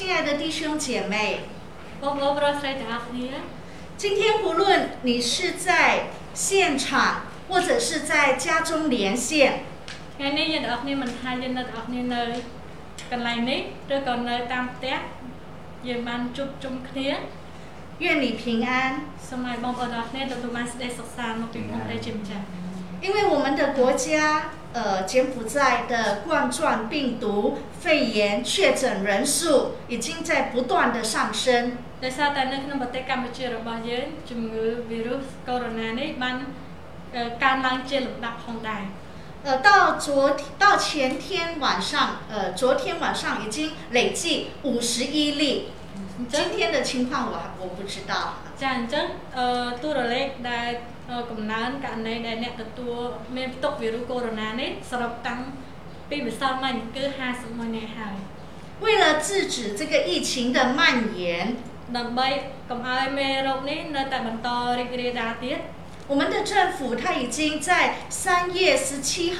亲爱的弟兄姐妹，今天无论你是在现场或者是在家中连线，愿你平安。因为我们的国家。呃，柬埔寨的冠状病毒肺炎确诊人数已经在不断的上升。 ដោយសារតែនៅក្នុងប្រទេសកម្ពុជារបស់យើងជំងឺវីរុសកូវីដ -19 នេះបានអឺកើនឡើងជាលំដាប់ផងដែរ 呃，到昨到前天晚上，呃，昨天晚上已经累计五十一例。 អញ្ចឹង 今天的情况我还我不知道。 ចាអញ្ចឹងអឺតួលេខដែលអឺ កំណើនករណីដែលអ្នកទទួលមានផ្ទុកវីរុសកូវីដ -19 នេះសរុបតាំងពីម្សិលមិញគឺ51នាក់ហើយ 为了制止这个疫情的蔓延， ដើម្បីកុំឲ្យមេរោគនេះនៅតែបន្តរីករាលដាលទៀត 我们的政府它已经在三月十七号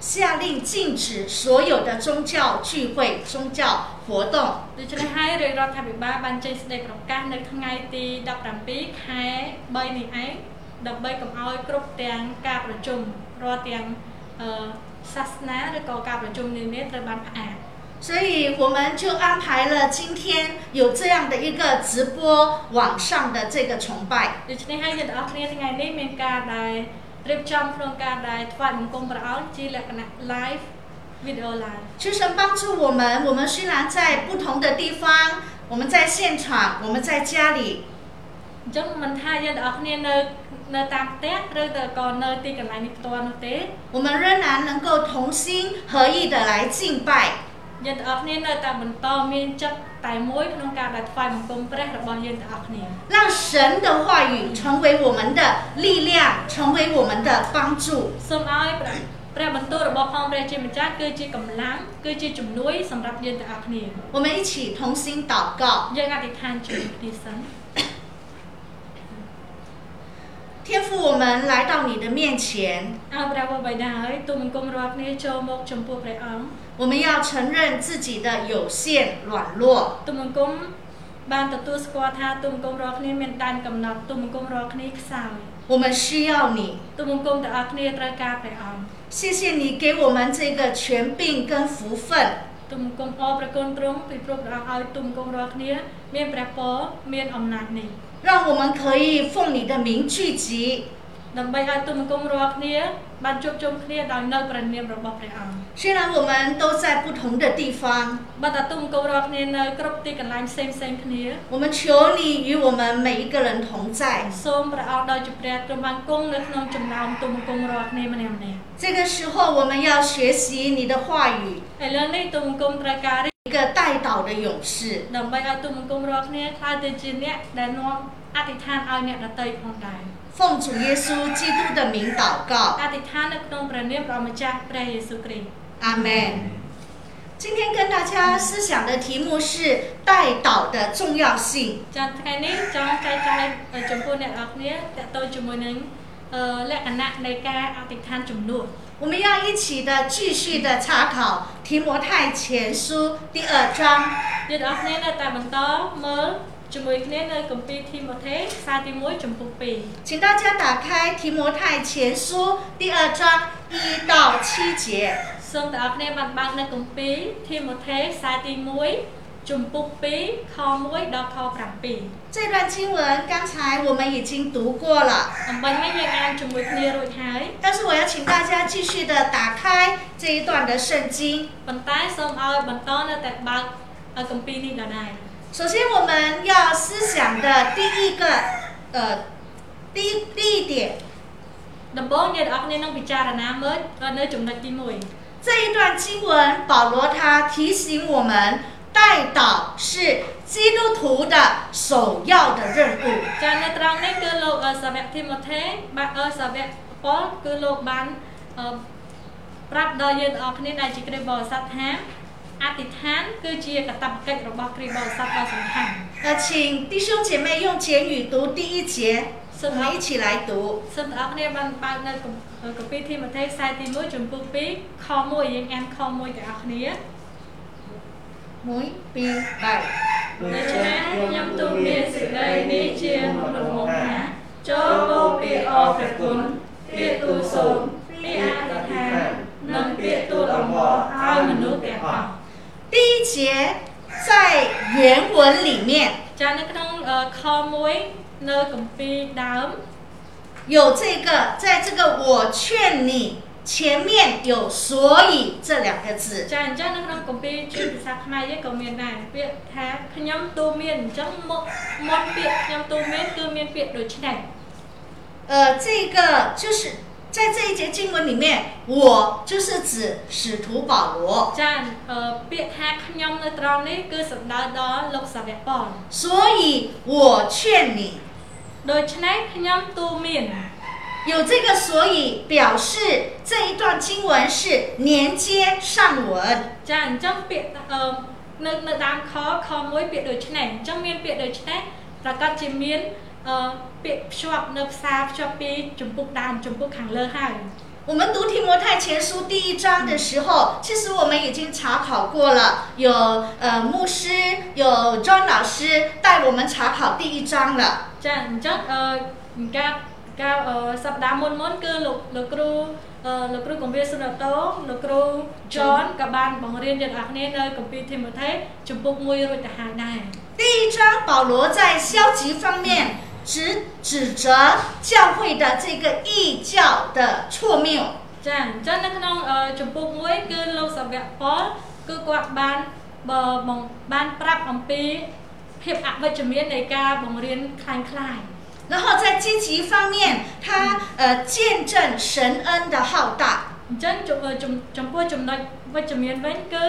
下令禁止所有的宗教聚会、宗教活动。 ដូច្នេះហើយរាជរដ្ឋាភិបាលបានចេញសេចក្តីប្រកាសនៅថ្ងៃទី17ខែ3នេះឯង ដើម្បីកុំឲ្យគ្រប់ទាំងការប្រជុំរាល់ទាំងអឺសាសនាឬក៏ការប្រជុំនានាត្រូវបានផ្អាក 所以我们就安排了今天有这样的一个直播网上的这个崇拜。 ដូច្នេះហើយយើងទាំងអស់គ្នាថ្ងៃនេះមានការដែលរៀបចំក្នុងការដែលថ្វាយបង្គំព្រះអង្គជាលក្ខណៈ live video live 求神帮助我们，我们虽然在不同的地方，我们在现场，我们在家里， អញ្ចឹងមិនថាយើងទាំងអស់គ្នានៅនៅតាមផ្ទះឬទៅក៏នៅទីកន្លែងនេះផ្ទាល់នោះទេ 我们仍然能够同心合意的来敬拜。 យើងទាំងអស់គ្នានៅតែបន្តមានចិត្តតែមួយក្នុងការដែលថ្វាយបង្គំព្រះរបស់យើងទាំងអស់គ្នា 让神的话语成为我们的力量，成为我们的帮助。 សូមឲ្យព្រះព្រះបន្ទូលរបស់ផងព្រះជាម្ចាស់គឺជាកម្លាំងគឺជាជំនួយសម្រាប់យើងទាំងអស់គ្នា 我们一起同心祷告， យើងអធិដ្ឋានជាមួយគ្នាសិន 天父，我们来到你的面前， ឲ្យព្រះវរបិតាហើយទូលបង្គំរាល់គ្នាចូលមកចំពោះព្រះអង្គ 我们要承认自己的有限、软弱， ទូលបង្គំបានទទួលស្គាល់ថាទូលបង្គំរាល់គ្នាមានដែនកំណត់ទូលបង្គំរាល់គ្នាខ្សោយ 我们需要你。 ទូលបង្គំទាំងអស់គ្នាត្រូវការព្រះអង្គ 谢谢你给我们这个权柄跟福分， ទូលបង្គំអរព្រះគុណទ្រង់ពីព្រោះព្រះអង្គឲ្យទូលបង្គំរាល់គ្នាមានព្រះពរមានអំណាចនេះ 让我们可以奉你的名聚集， ដើម្បីឲ្យទូលបង្គំរាល់គ្នាបានជួបជុំគ្នាដោយនៅព្រះនាមរបស់ព្រះអង្គ 虽然我们都在不同的地方， បើតាទូលបង្គំរាល់គ្នានៅគ្រប់ទីកន្លែងផ្សេងផ្សេងៗគ្នា 我们求你与我们每一个人同在。 សូមព្រះអង្គដោយជាព្រះទ្រង់បានគង់នៅក្នុងចំណោមទូលបង្គំរាល់គ្នាម្នាក់ម្នាក់ 这个时候，我们要学习你的话语， ឥឡូវនេះទូលបង្គំត្រូវការ 一个带祷的勇士。阿。奉主耶稣基督的名祷告。阿。门。今天跟大家思想的题目是带祷的重要性。ចាថ្ងៃនេះចង់ចែកចាយចំពោះអ្នកនរគ្នាតទៅជាមួយនឹងអឺលក្ខណៈនៃការអធិដ្ឋានជំនួស 我们要一起的继续的查考提摩太前书第二章。 យើងទាំងអស់គ្នានៅតែបន្តមើលជាមួយគ្នានៅគម្ពីរធីម៉ូថេខ្សែទី1ចំពោះ2请大家打开提摩太前书第二章一到七节。 សូមទាំងអស់គ្នាបានបើកនៅគម្ពីរធីម៉ូថេខ្សែទី1 ចំពោះ2ខ1ដល់ខ7这段经文刚才我们已经读过了， អំបញ្ញនេះយើងអានជាមួយគ្នារួចហើយ 但是我要请大家继续的打开这一段的圣经。 ប៉ុន្តែសូមឲ្យបន្តនៅតែបើកគម្ពីរនេះដដែល 首先，我们要思想的第一个，呃，第一第一点， ដំបូងយើងទាំងអស់គ្នានឹងពិចារណាមើលនៅចំណុចទី1这一段经文，保罗他提醒我们， 带导是基督徒的首要的任务。 ចានៅត្រង់នេះគឺលោកអឺសាវកធីម៉ូថេបាទអឺសាវកប៉ុលគឺលោកបានអឺប្រាប់ដល់យើងទាំងអស់គ្នាដែលជាគ្រិស្តបរិស័ទថាអធិដ្ឋានគឺជាកាតព្វកិច្ចរបស់គ្រិស្តបរិស័ទដ៏សំខាន់ 那请弟兄姐妹用简语读第一节，我们一起来读。 សូមទាំងអស់គ្នាបានបើកនៅគម្គម្ពីរធីម៉ូថេខ្សែទី1ចំពោះ2ខ1យើងអានខ1ទាំងអស់គ្នា 我 មួយពីរបែប ដូច្នេះខ្ញុំទូន្មានសេចក្តីនេះជាមុខមុខថាចូលបូពាក្យអរព្រះគុណពាក្យទូលសូមពាក្យអធិដ្ឋាននិងពាក្យទូលអង្វរឲ្យមនុស្សទាំងអស់ 第一节在原文里面 ចានៅក្នុងអឺខមួយនៅគម្ពីរដើម 有这个，在这个“我劝你” 前面有“所以”这两个字。 ចាអញ្ចឹងនៅក្នុងគម្ពីរជាភាសាខ្មែរយើងក៏មានដែរពាក្យថាខ្ញុំទូន្មានអញ្ចឹងមកមុនពាក្យខ្ញុំទូន្មានគឺមានពាក្យដូចនេះ 呃，这个就是在这一节经文里面，“我”就是指使徒保罗， ចាអឺពាក្យថាខ្ញុំនៅត្រង់នេះគឺសំដៅដល់លោកសាវកប៉ុល 所以我劝你。 ដូច្នេះខ្ញុំទូន្មាន 有这个所以，表示这一段经文是连接上文。 ចាអញ្ចឹងពាក្យអឺនៅនៅដើមខខមួយពាក្យដូចនេះអញ្ចឹងមានពាក្យដូចនេះប្រកាសជាមានអឺពាក្យភ្ជាប់នៅផ្សារភ្ជាប់ពីជំពូកដើមជំពូកខាងលើហើយ 我们读提摩太前书第一章的时候，其实我们已经查考过了，有呃牧师，有 John 老师带我们查考第一章了。 ចាអញ្ចឹងអឺការ កាលសប្តាហ៍មុនមុនគឺលោកលោកគ្រូលោកគ្រូកងវាសុនតោលោកគ្រូ John ក៏បានបង្រៀនយើងអស់គ្នានៅកម្ពីធីម៉ូថេជំពូក1រួចទៅហើយដែរ第一章保罗在消极方面指指责教会的这个异教的错谬ចាអញ្ចឹងនៅក្នុងជំពូក1គឺលោកសាវកប៉ុលគឺគាត់បានបើបានប្រាប់អំពីភាពអវិជ្ជមាននៃការបង្រៀនខ្លាំងខ្លាយ 然后在积极方面，他呃见证神恩的浩大。 អញ្ចឹងចំអឺចំចំពោះចំណុចវិជ្ជមានវិញគឺ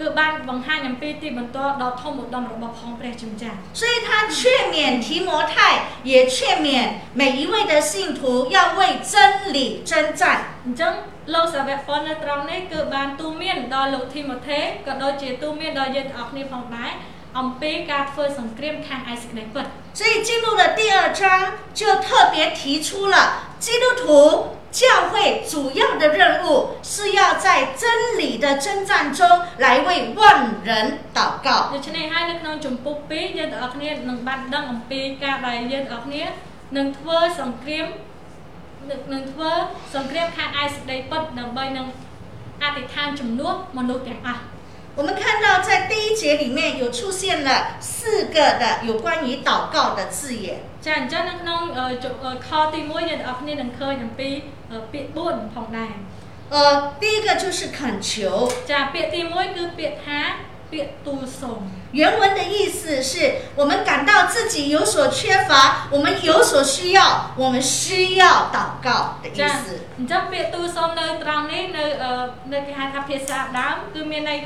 គឺបានបង្ហាញអំពីទីបន្ទាល់ដ៏ធំឧត្តមរបស់ផងព្រះជាម្ចាស់ 所以他劝勉提摩太，也劝勉每一位的信徒要为真理征战。 អញ្ចឹងលោកសាវកប៉ុលនៅត្រង់នេះគឺបានទូន្មានដល់លោកធីម៉ូថេក៏ដូចជាទូន្មានដល់យើងទាំងអស់គ្នាផងដែរ អំពីការធ្វើសង្គ្រាមខាងឯសេចក្តីពិត 所以进入了第二章，就特别提出了基督徒教会主要的任务是要在真理的征战中来为万人祷告。 ដូច្នេះហើយនៅក្នុងជំពូក2យើងទាំងអស់គ្នានឹងបានដឹងអំពីការដែលយើងទាំងអស់គ្នានឹងធ្វើសង្គ្រាមនឹងនឹងធ្វើសង្គ្រាមខាងឯសេចក្តីពិតដើម្បីនឹងអធិដ្ឋានជំនួសមនុស្សទាំងអស់ 我们看到在第一节里面有出现了四个的有关于祷告的字眼。 ចាអញ្ចឹងនៅក្នុងអឺជអឺខទី1យើងទាំងអស់គ្នានឹងឃើញអំពីអឺពាក្យ4ផងដែរ 呃，第一个就是恳求， ចាពាក្យទី1គឺពាក្យថាពាក្យទូលសូម 多读原文的意思是我们感到自己有所缺乏我们有所需要我们需要祷告的意思。你这样别读诵呢呃 looking at a piece of dumb do me like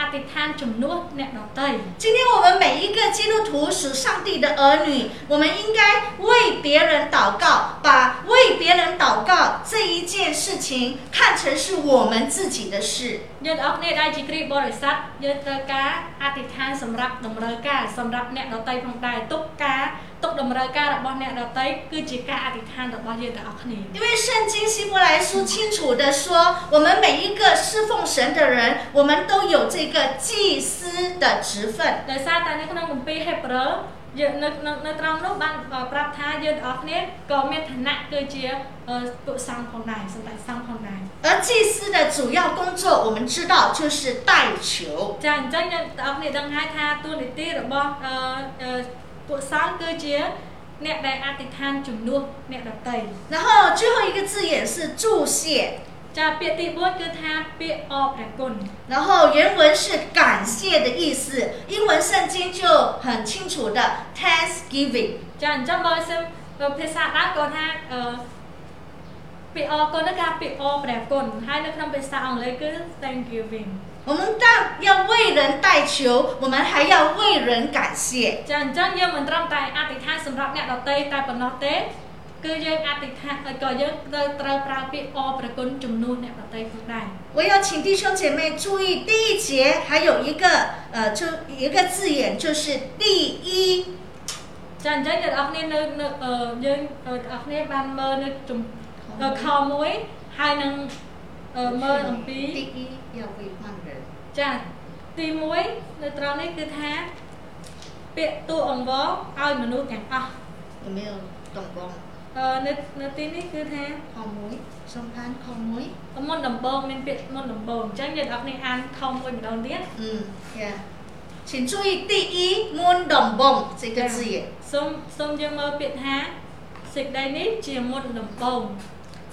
អធិដ្ឋានជំនួសអ្នកដទៃ 今天我们每一个基督徒属上帝的儿女，我们应该为别人祷告，把为别人祷告这一件事情看成是我们自己的事。 យើងទាំងអស់គ្នាដែលជាគ្រីស្ទបរិស័ទយើងត្រូវការអធិដ្ឋានសម្រាប់តម្រូវការសម្រាប់អ្នកដទៃផងដែរទុកការ ទុកតម្រូវការរបស់អ្នកដទៃគឺជាការអធិដ្ឋានរបស់យើងទាំងអស់គ្នា 因为圣经希伯来书清楚的说，我们每一个侍奉神的人，我们都有这个祭司的职分。 ដោយសារតែនៅក្នុងគម្ពីរហេព្រើរយើងនៅនៅនៅត្រង់នោះបានប្រាប់ថាយើងទាំងអស់គ្នាក៏មានឋានៈគឺជាអឺពុទ្ធសង្ឃផងដែរសម្ដេចសង្ឃផងដែរ 而祭司的主要工作，我们知道就是代求。 ចាអញ្ចឹងយើងទាំងអស់គ្នាដឹងហើយថាទូនីតិរបស់អឺអឺ ពុទ្ធសង្ឃគឺជាអ្នកដែលអធិដ្ឋានជំនួសអ្នកដទៃ 然后最后一个字眼是祝谢， ចាពាក្យទី4គឺថាពាក្យអរព្រះគុណ 然后原文是感谢的意思，英文圣经就很清楚的 Thanksgiving。 ចាអញ្ចឹងបើសិនបើភាសាដើមគាត់ថាអឺ ពាក្យអរគុណហ្នឹងគេហៅពាក្យអរព្រះគុណហើយនៅក្នុងភាសាអង់គ្លេសគឺ Thanksgiving 我们当要为人代求，我们还要为人感谢。 ចាអញ្ចឹងយើងមិនត្រឹមតែអធិដ្ឋានសម្រាប់អ្នកដទៃតែប៉ុណ្ណោះទេ គឺយើងអធិដ្ឋានក៏យើងត្រូវត្រូវប្រើពាក្យអរព្រះគុណជំនួសអ្នកដទៃផងដែរ 我要请弟兄姐妹注意，第一节还有一个呃，就一个字眼，就是第一。 ចាអញ្ចឹងអ្នកនរគ្នានៅនៅអឺយើងអ្នកនរគ្នាបានមើលនៅ ដល់ខ1ហើយនឹងមើលអំពីទី2ចាទី1នៅត្រង់នេះគឺថាពាក្យទូអង្វរឲ្យមនុស្សទាំងអស់ជំនឿតំបងអឺនៅនៅទីនេះគឺថាខ1សំខាន់ខ1មុនដំបងមានពាក្យមុនដំបងអញ្ចឹងយើងអត់នេះអានខ1ម្ដងទៀតអឺចា请注意第一មុនដំបងសេចក្ដីសូមសូមយើងមើលពាក្យថាសេចក្ដីនេះជាមុនដំបង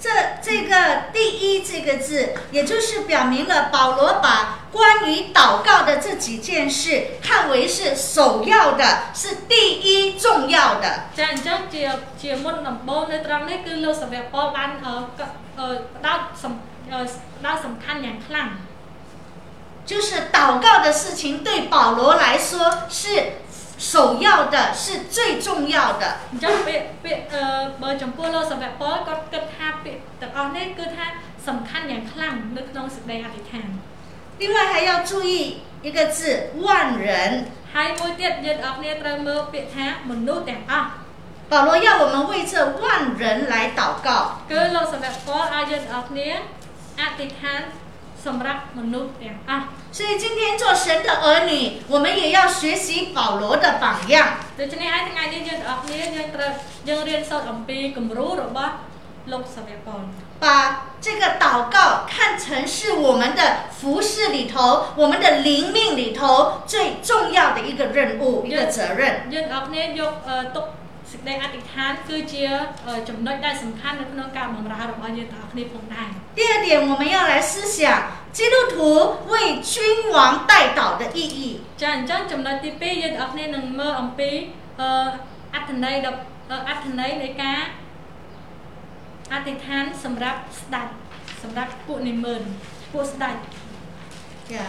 这这个第一这个字，也就是表明了保罗把关于祷告的这几件事看为是首要的，是第一重要的。 ចាអញ្ចឹងជាជាមុនដំបូងនៅត្រង់នេះគឺលោកសាវកប៉ុលបានអឺកអឺផ្ដោតសំអឺផ្ដោតសំខាន់យ៉ាងខ្លាំង 就是祷告的事情对保罗来说是 首要的，是最重要的。 អញ្ចឹងពាក្យពាក្យអឺបើចំពោះលោកសាវកប៉ុលគាត់គិតថាពាក្យទាំងអស់នេះគឺថាសំខាន់យ៉ាងខ្លាំងនៅក្នុងសេចក្តីអធិដ្ឋាន 另外还要注意一个字“万人 ហើយមួយទៀតយើងទាំងអស់គ្នាត្រូវមើលពាក្យថាមនុស្សទាំងអស់ 保罗要我们为这万人来祷告。 គឺលោកសាវកប៉ុលឲ្យយើងទាំងអស់គ្នាអធិដ្ឋាន សម្រាប់មនុស្សទាំងអស់ 所以今天做神的儿女，我们也要学习保罗的榜样。 ដូច្នេះហើយថ្ងៃនេះយើងទាំងអស់គ្នាយើងត្រូវយើងរៀនសូត្រអំពីគំរូរបស់លោកសាវកប៉ុល 把这个祷告看成是我们的服饰里头、我们的灵命里头最重要的一个任务、一个责任。 យើងទាំងអស់គ្នាយកអឺទុក សេចក្តីអធិដ្ឋានគឺជាអឺចំណុចដែលសំខាន់នៅក្នុងការបម្រើរបស់យើងទាំងអស់គ្នាផងដែរ 第二点，我们要来思想基督徒为君王代祷的意义。 ចាអញ្ចឹងចំណុចទី2យើងទាំងអស់គ្នានឹងមើលអំពីអឺអត្ថន័យដ៏អឺអត្ថន័យនៃការអធិដ្ឋានសម្រាប់ស្ដេចសម្រាប់ពួកនិមឺនពួកស្ដេច 呀，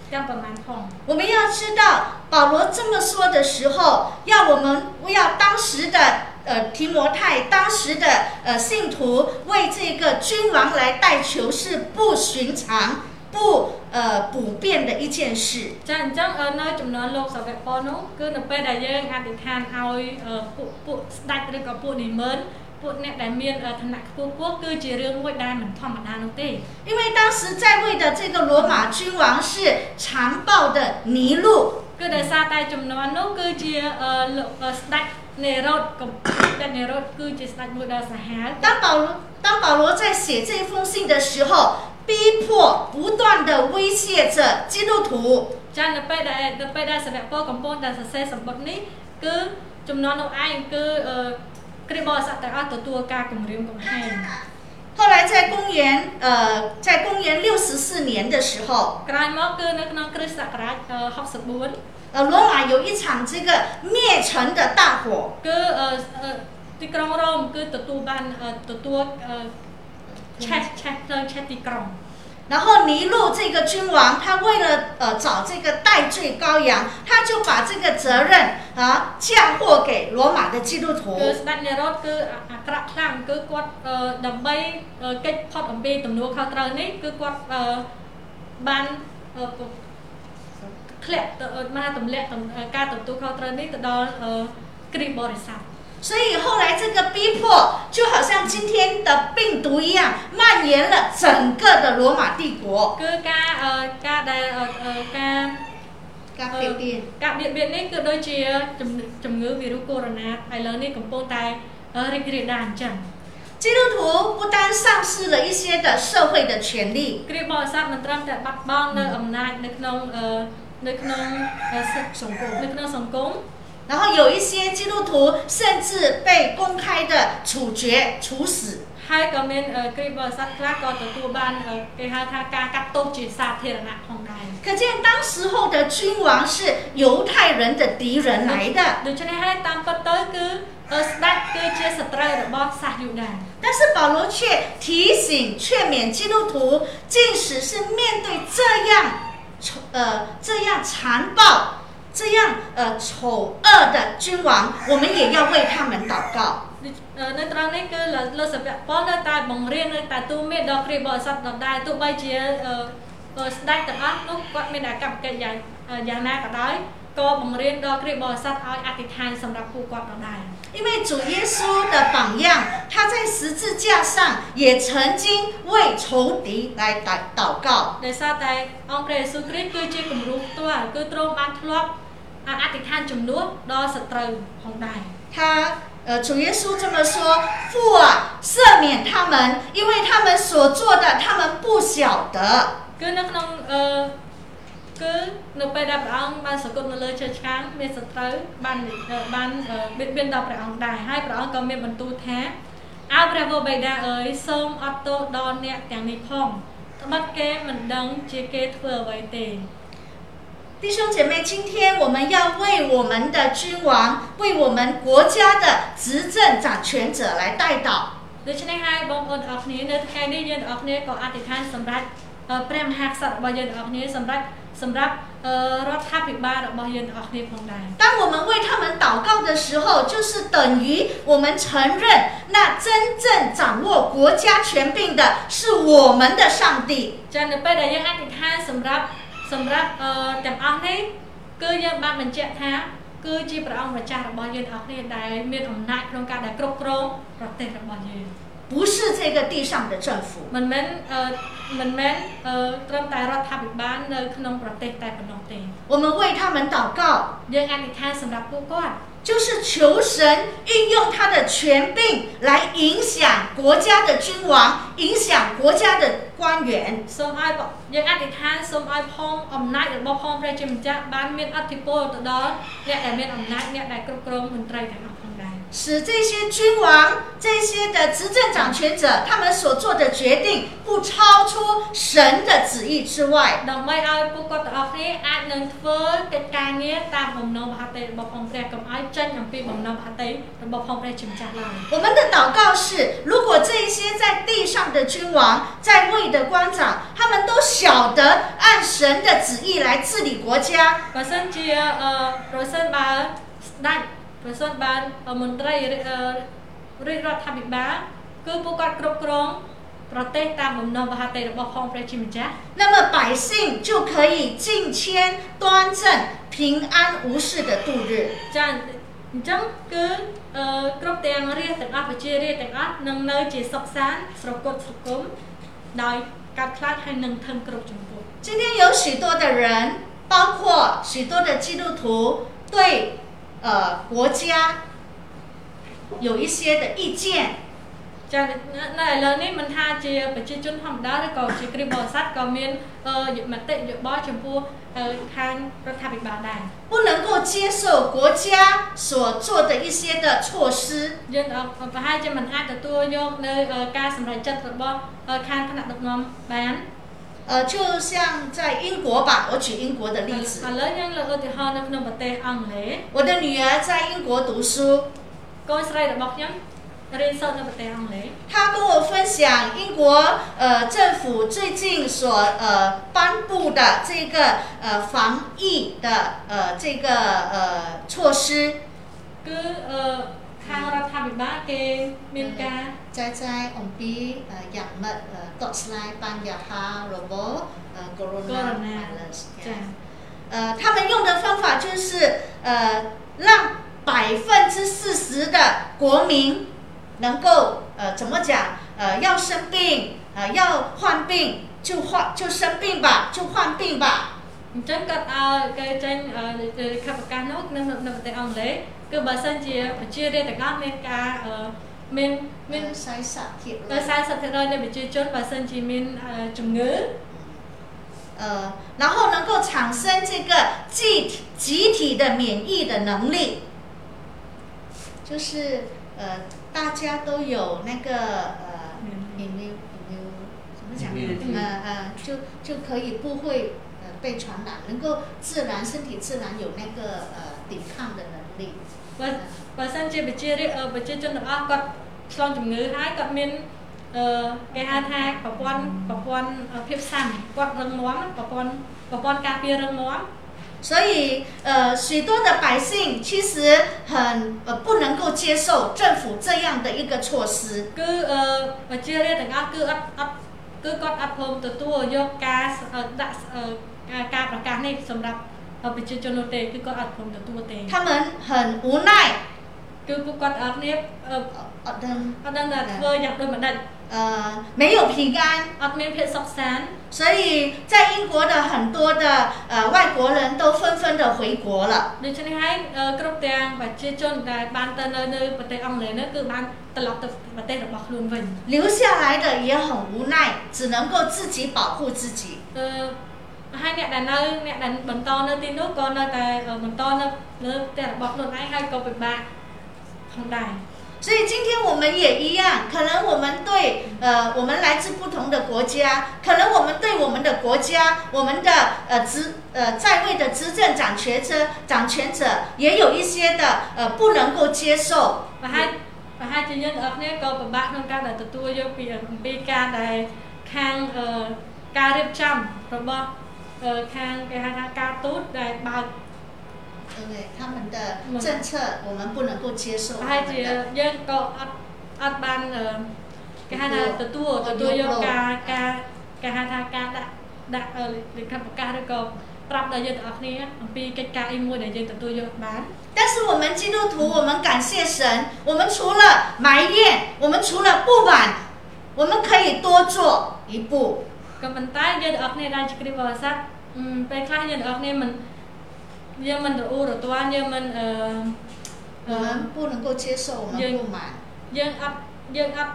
ទាំងប្រមាណផង 我们要知道，保罗这么说的时候，要我们要当时的呃提摩太，当时的呃信徒为这个君王来代求是不寻常、不呃普遍的一件事。 ចាអញ្ចឹងអឺនៅចំនួនលោកសាវកប៉ុលនោះគឺនៅពេលដែលយើងអធិដ្ឋានឲ្យអឺពួកពួកស្ដេចឬក៏ពួកនិមឺន ពួកអ្នកដែលមានអឺឋានៈខ្ពស់ខ្ពស់គឺជារឿងមួយដែលមិនធម្មតានោះទេ 因为当时在位的这个罗马君王是残暴的尼禄， គឺដោយសារតែចំនួននោះគឺជាអឺលោកអឺស្ដេចនេរ៉ូតកំស្ដេចនេរ៉ូតគឺជាស្ដេចមួយដ៏សាហាវ 当保罗当保罗在写这封信的时候，逼迫不断的威胁着基督徒。 ចានៅពេលដែលនៅពេលដែលសាវកប៉ុលកំពុងតែសរសេរសម្បត្តិនេះគឺចំនួននោះឯងគឺអឺ គ្រីស្ទបរិស័ទទាំងអស់ទទួលការគម្រាមកំហែង 后来在公元呃，在公元六十四年的时候， ក្រោយមកគឺនៅក្នុងគ្រិស្តសករាជអឺ64 呃，罗马有一场这个灭城的大火， 然后尼禄这个君王，他为了呃找这个代罪羔羊，他就把这个责任啊嫁祸给罗马的基督徒。 គឺស្ដេចនេរ៉ូតគឺអាអាក្រក់ខ្លាំងគឺគាត់អឺដើម្បីអឺកិច្ចផុតអំពីទំនួលខុសត្រូវនេះគឺគាត់អឺបានអឺពុធ្លាក់ទៅមកទម្លាក់ទំការទទួលខុសត្រូវនេះទៅដល់អឺគ្រីស្ទបរិស័ទ 所以后来这个逼迫就好像今天的病毒一样，蔓延了整个的罗马帝国。 គឺការអឺការដែលអឺអឺការ 咖啡店。 ការបៀតបៀននេះគឺដូចជាជំងឺជំងឺវីរុសកូវីដ -19 ឥឡូវនេះកំពុងតែរីករាលដាលអញ្ចឹង 基督徒不单丧失了一些的社会的权利， គ្រាបរិស័ទមិនត្រឹមតែបាត់បង់នៅអំណាចនៅក្នុងអឺនៅក្នុងអឺសិទ្ធិសង្គមនៅក្នុងសង្គម 然 然后有一些基督徒甚至被公开的处决、处死。 ហើយក៏មានអឺគ្រីស្ទបរិស័ទខ្លះក៏ទទួលបានអឺគេហៅថាការកាត់ទោសជាសាធារណៈផងដែរ 可见当时候的君王是犹太人的敌人来的。 ដូច្នេះហើយតាមពិតទៅគឺអឺស្ដេចគឺជាសត្រូវរបស់សាសយូដា 但是保罗却提醒、劝勉基督徒，即使是面对这样丑呃这样残暴、 这样呃丑恶的君王，我们也要为他们祷告。 ដូចអឺនៅត្រង់នេះគឺលើលើសាវកប៉ុលនៅតែបង្រៀននៅតែទូមានដល់គ្រីស្ទបរិស័ទដដែលទោះបីជាអឺអឺស្ដេចទាំងអស់នោះគាត់មានអាកប្បកិច្ចយ៉ាងអឺយ៉ាងណាក៏ដោយក៏បង្រៀនដល់គ្រីស្ទបរិស័ទឲ្យអធិដ្ឋានសម្រាប់ពួកគាត់ដដែល 因为主耶稣的榜样，他在十字架上也曾经为仇敌来祷祷告。 ដោយសារតែអង្គព្រះយេស៊ូវគ្រីស្ទគឺជាគំរូផ្ទាល់គឺទ្រង់បានធ្លាប់ អធិដ្ឋានជំនួសដល់សត្រូវផងដែរ 他呃，主耶稣这么说：“父啊，赦免他们，因为他们所做的，他们不晓得。” គឺនៅក្នុងអឺគឺនៅពេលដែលព្រះអង្គបានសគត់នៅលើជើងឆ្កាងមានសត្រូវបានអឺបានអឺបៀតបៀនដល់ព្រះអង្គដែរហើយព្រះអង្គក៏មានបន្ទូលថាអើព្រះវរបិតាអើយសូមអត់ទោសដល់អ្នកទាំងនេះផងត្បិតគេមិនដឹងជាគេធ្វើអ្វីទេ 弟兄姐妹，今天我们要为我们的君王，为我们国家的执政掌权者来代祷。 ដូច្នេះហើយបងប្អូនទាំងអស់គ្នានៅថ្ងៃនេះយើងទាំងអស់គ្នាក៏អធិដ្ឋានសម្រាប់អឺព្រះមហាក្សត្ររបស់យើងទាំងអស់គ្នាសម្រាប់សម្រាប់អឺរដ្ឋាភិបាលរបស់យើងទាំងអស់គ្នាផងដែរ 当我们为他们祷告的时候，就是等于我们承认那真正掌握国家权柄的是我们的上帝。 ចានៅពេលដែលយើងអធិដ្ឋានសម្រាប់ សម្រាប់អឺទាំងអស់នេះគឺយើងបានបញ្ជាក់ថាគឺជាព្រះអង្គម្ចាស់របស់យើងទាំងអស់គ្នាដែលមានអំណាចក្នុងការដែលគ្រប់គ្រងប្រទេសរបស់យើង 不是这个地上的政府， មិនមែនអឺមិនមែនអឺត្រឹមតែរដ្ឋាភិបាលនៅក្នុងប្រទេសតែប៉ុណ្ណោះទេ 我们为他们祷告， យើងអធិដ្ឋានសម្រាប់ពួកគាត់ 就是求神运用他的权柄来影响国家的君王，影响国家的官员。 សូមឲ្យយើងអធិដ្ឋានសូមឲ្យផងអំណាចរបស់ផងព្រះជាម្ចាស់បានមានអធិពលទៅដល់អ្នកដែលមានអំណាចអ្នកដែលគ្រប់គ្រងមន្ត្រីទាំងអស់ផងដែរ 使这些君王、这些的执政掌权者，他们所做的决定不超出神的旨意之外。 ដើម្បីឲ្យពួកគាត់ទាំងអស់គ្នាអាចនឹងធ្វើកិច្ចការងារតាមបំណងមហត្ថិរបស់ផងព្រះកុំឲ្យចេញអំពីបំណងមហត្ថិរបស់ផងព្រះជាម្ចាស់ឡើយ 我们的祷告是：如果这一些在地上的君王、在位的官长，他们都晓得按神的旨意来治理国家， បើសិនជាអឺប្រសិនបើស្ដេច ប្រសិនបើមន្ត្រីរាជអឺរាជរដ្ឋាភិបាលគឺពួកគាត់គ្រប់គ្រងប្រទេសតាមបំណងមហត្ថិរបស់ផងព្រះជាម្ចាស់ 那么百姓就可以敬谦、端正、平安无事的度日。 ចាអញ្ចឹងគឺអឺគ្រប់ទាំងរាជទាំងអស់ប្រជារាជទាំងអស់នឹងនៅជាសុខសាន្តស្រគត់ស្រគំដោយកាត់ខ្លាចហើយនឹងធឹងគ្រប់ចំពោះ 今天有许多的人，包括许多的基督徒，对 呃国家有一些的意见， ចានៅឥឡូវនេះមិនថាជាប្រជាជនធម្មតាឬក៏ជាគ្រីស្ទបរិស័ទក៏មានអឺមតិយោបល់ចំពោះអឺខាងរដ្ឋាភិបាលដែរ 不能够接受国家所做的一些的措施。 យើងអឺប្រហែលជាមិនអាចទទួលយកនៅអឺការសម្រេចចិត្តរបស់អឺខាងគណៈដឹកនាំបាន 呃就像在英国吧我举英国的例子。我的女儿在英国读书。她跟我分享英国呃政府最近所呃颁布的这个呃防疫的呃这个呃措施。跟呃ខាងរដ្ឋាភិបាលគេមានការ 在在我们比呃养么呃多斯莱班亚哈罗伯呃 corona corona virus ចា 呃，他们用的方法就是呃，让百分之四十的国民能够呃怎么讲呃要生病呃要患病就患就生病吧就患病吧 អញ្ចឹងគាត់ឲ្យគេចេញអឺខបប្រកាសនោះនៅនៅប្រទេសអង់គ្លេស គឺបើសិនជាប្រជារាស្ត្រទាំងអស់មានការអឺមានមាន 呃筛撒铁 ទៅ40%នៃប្រជាជនបើសិនជាមានអឺជំងឺ 呃，然后能够产生这个集体集体的免疫的能力。 就是呃，大家都有那个呃，有没有有没有怎么讲？嗯呃呃，就就可以不会呃被传染，能够自然身体自然有那个呃抵抗的能力。 បើបើសិនជាប្រជារាស្ត្រអឺប្រជាជនទាំងអស់គាត់ឆ្លងជំងឺហើយគាត់មានអឺគេហៅថាប្រព័ន្ធប្រព័ន្ធអឺភាពស៊ាំគាត់រឹងមាំប្រព័ន្ធប្រព័ន្ធការពាររឹងមាំ 所以，呃，许多的百姓其实很呃不能够接受政府这样的一个措施。 គឺអឺប្រជារាស្ត្រទាំងអស់គឺអត់អត់គឺគាត់អត់ព្រមទទួលយកការអឺដាក់អឺការការប្រកាសនេះសម្រាប់ 他们很无奈จ有皮安所以在英国的很多的呃外国人都纷纷的回国了留下来的也很无奈只能够自己保护自己 ហើយអ្នកដែលនៅអ្នកដែលបន្តនៅទីនោះក៏នៅតែអឺបន្តនៅលើផ្ទះរបស់ខ្លួនឯងហើយក៏ពិបាកផងដែរ 所以今天我们也一样，可能我们对呃我们来自不同的国家，可能我们对我们的国家，我们的呃执呃在位的执政掌权者掌权者也有一些的呃不能够接受。 ប្រហែលប្រហែលជាយើងទាំងអស់គ្នាក៏ពិបាកក្នុងការដែលទទួលយកពីអំពីការដែលខាងអឺការរៀបចំរបស់ 呃，看给他他加都来把。对他们的政策，我们不能够接受。他只要搞阿阿班呃，给他他的多的多要加加给他他加的。了呃，你看លិខិ但是我们基督徒我们感谢神我们除了埋怨我们除了不满我们可以多做一步ក៏ប៉ុន្តែ ពេលខ្លះយើងទាំងអស់គ្នាមិនយើងមិនរអ៊ូរទាំយើងមិនអឺពូនឹងកូជាសូមកពូម៉ាយើងអត់យើងអត់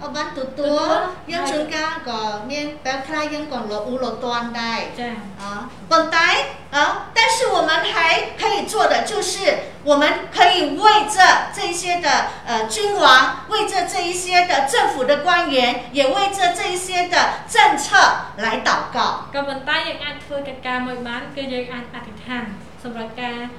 哦，办多多，杨春江搞，免白开，杨光罗乌罗端的，啊，本代啊，但是我们还可以做的就是，我们可以为这这一些的呃君王，为这这一些的政府的官员，也为这这一些的政策来祷告。本代要按托的干，每晚都要按打的看，什么干？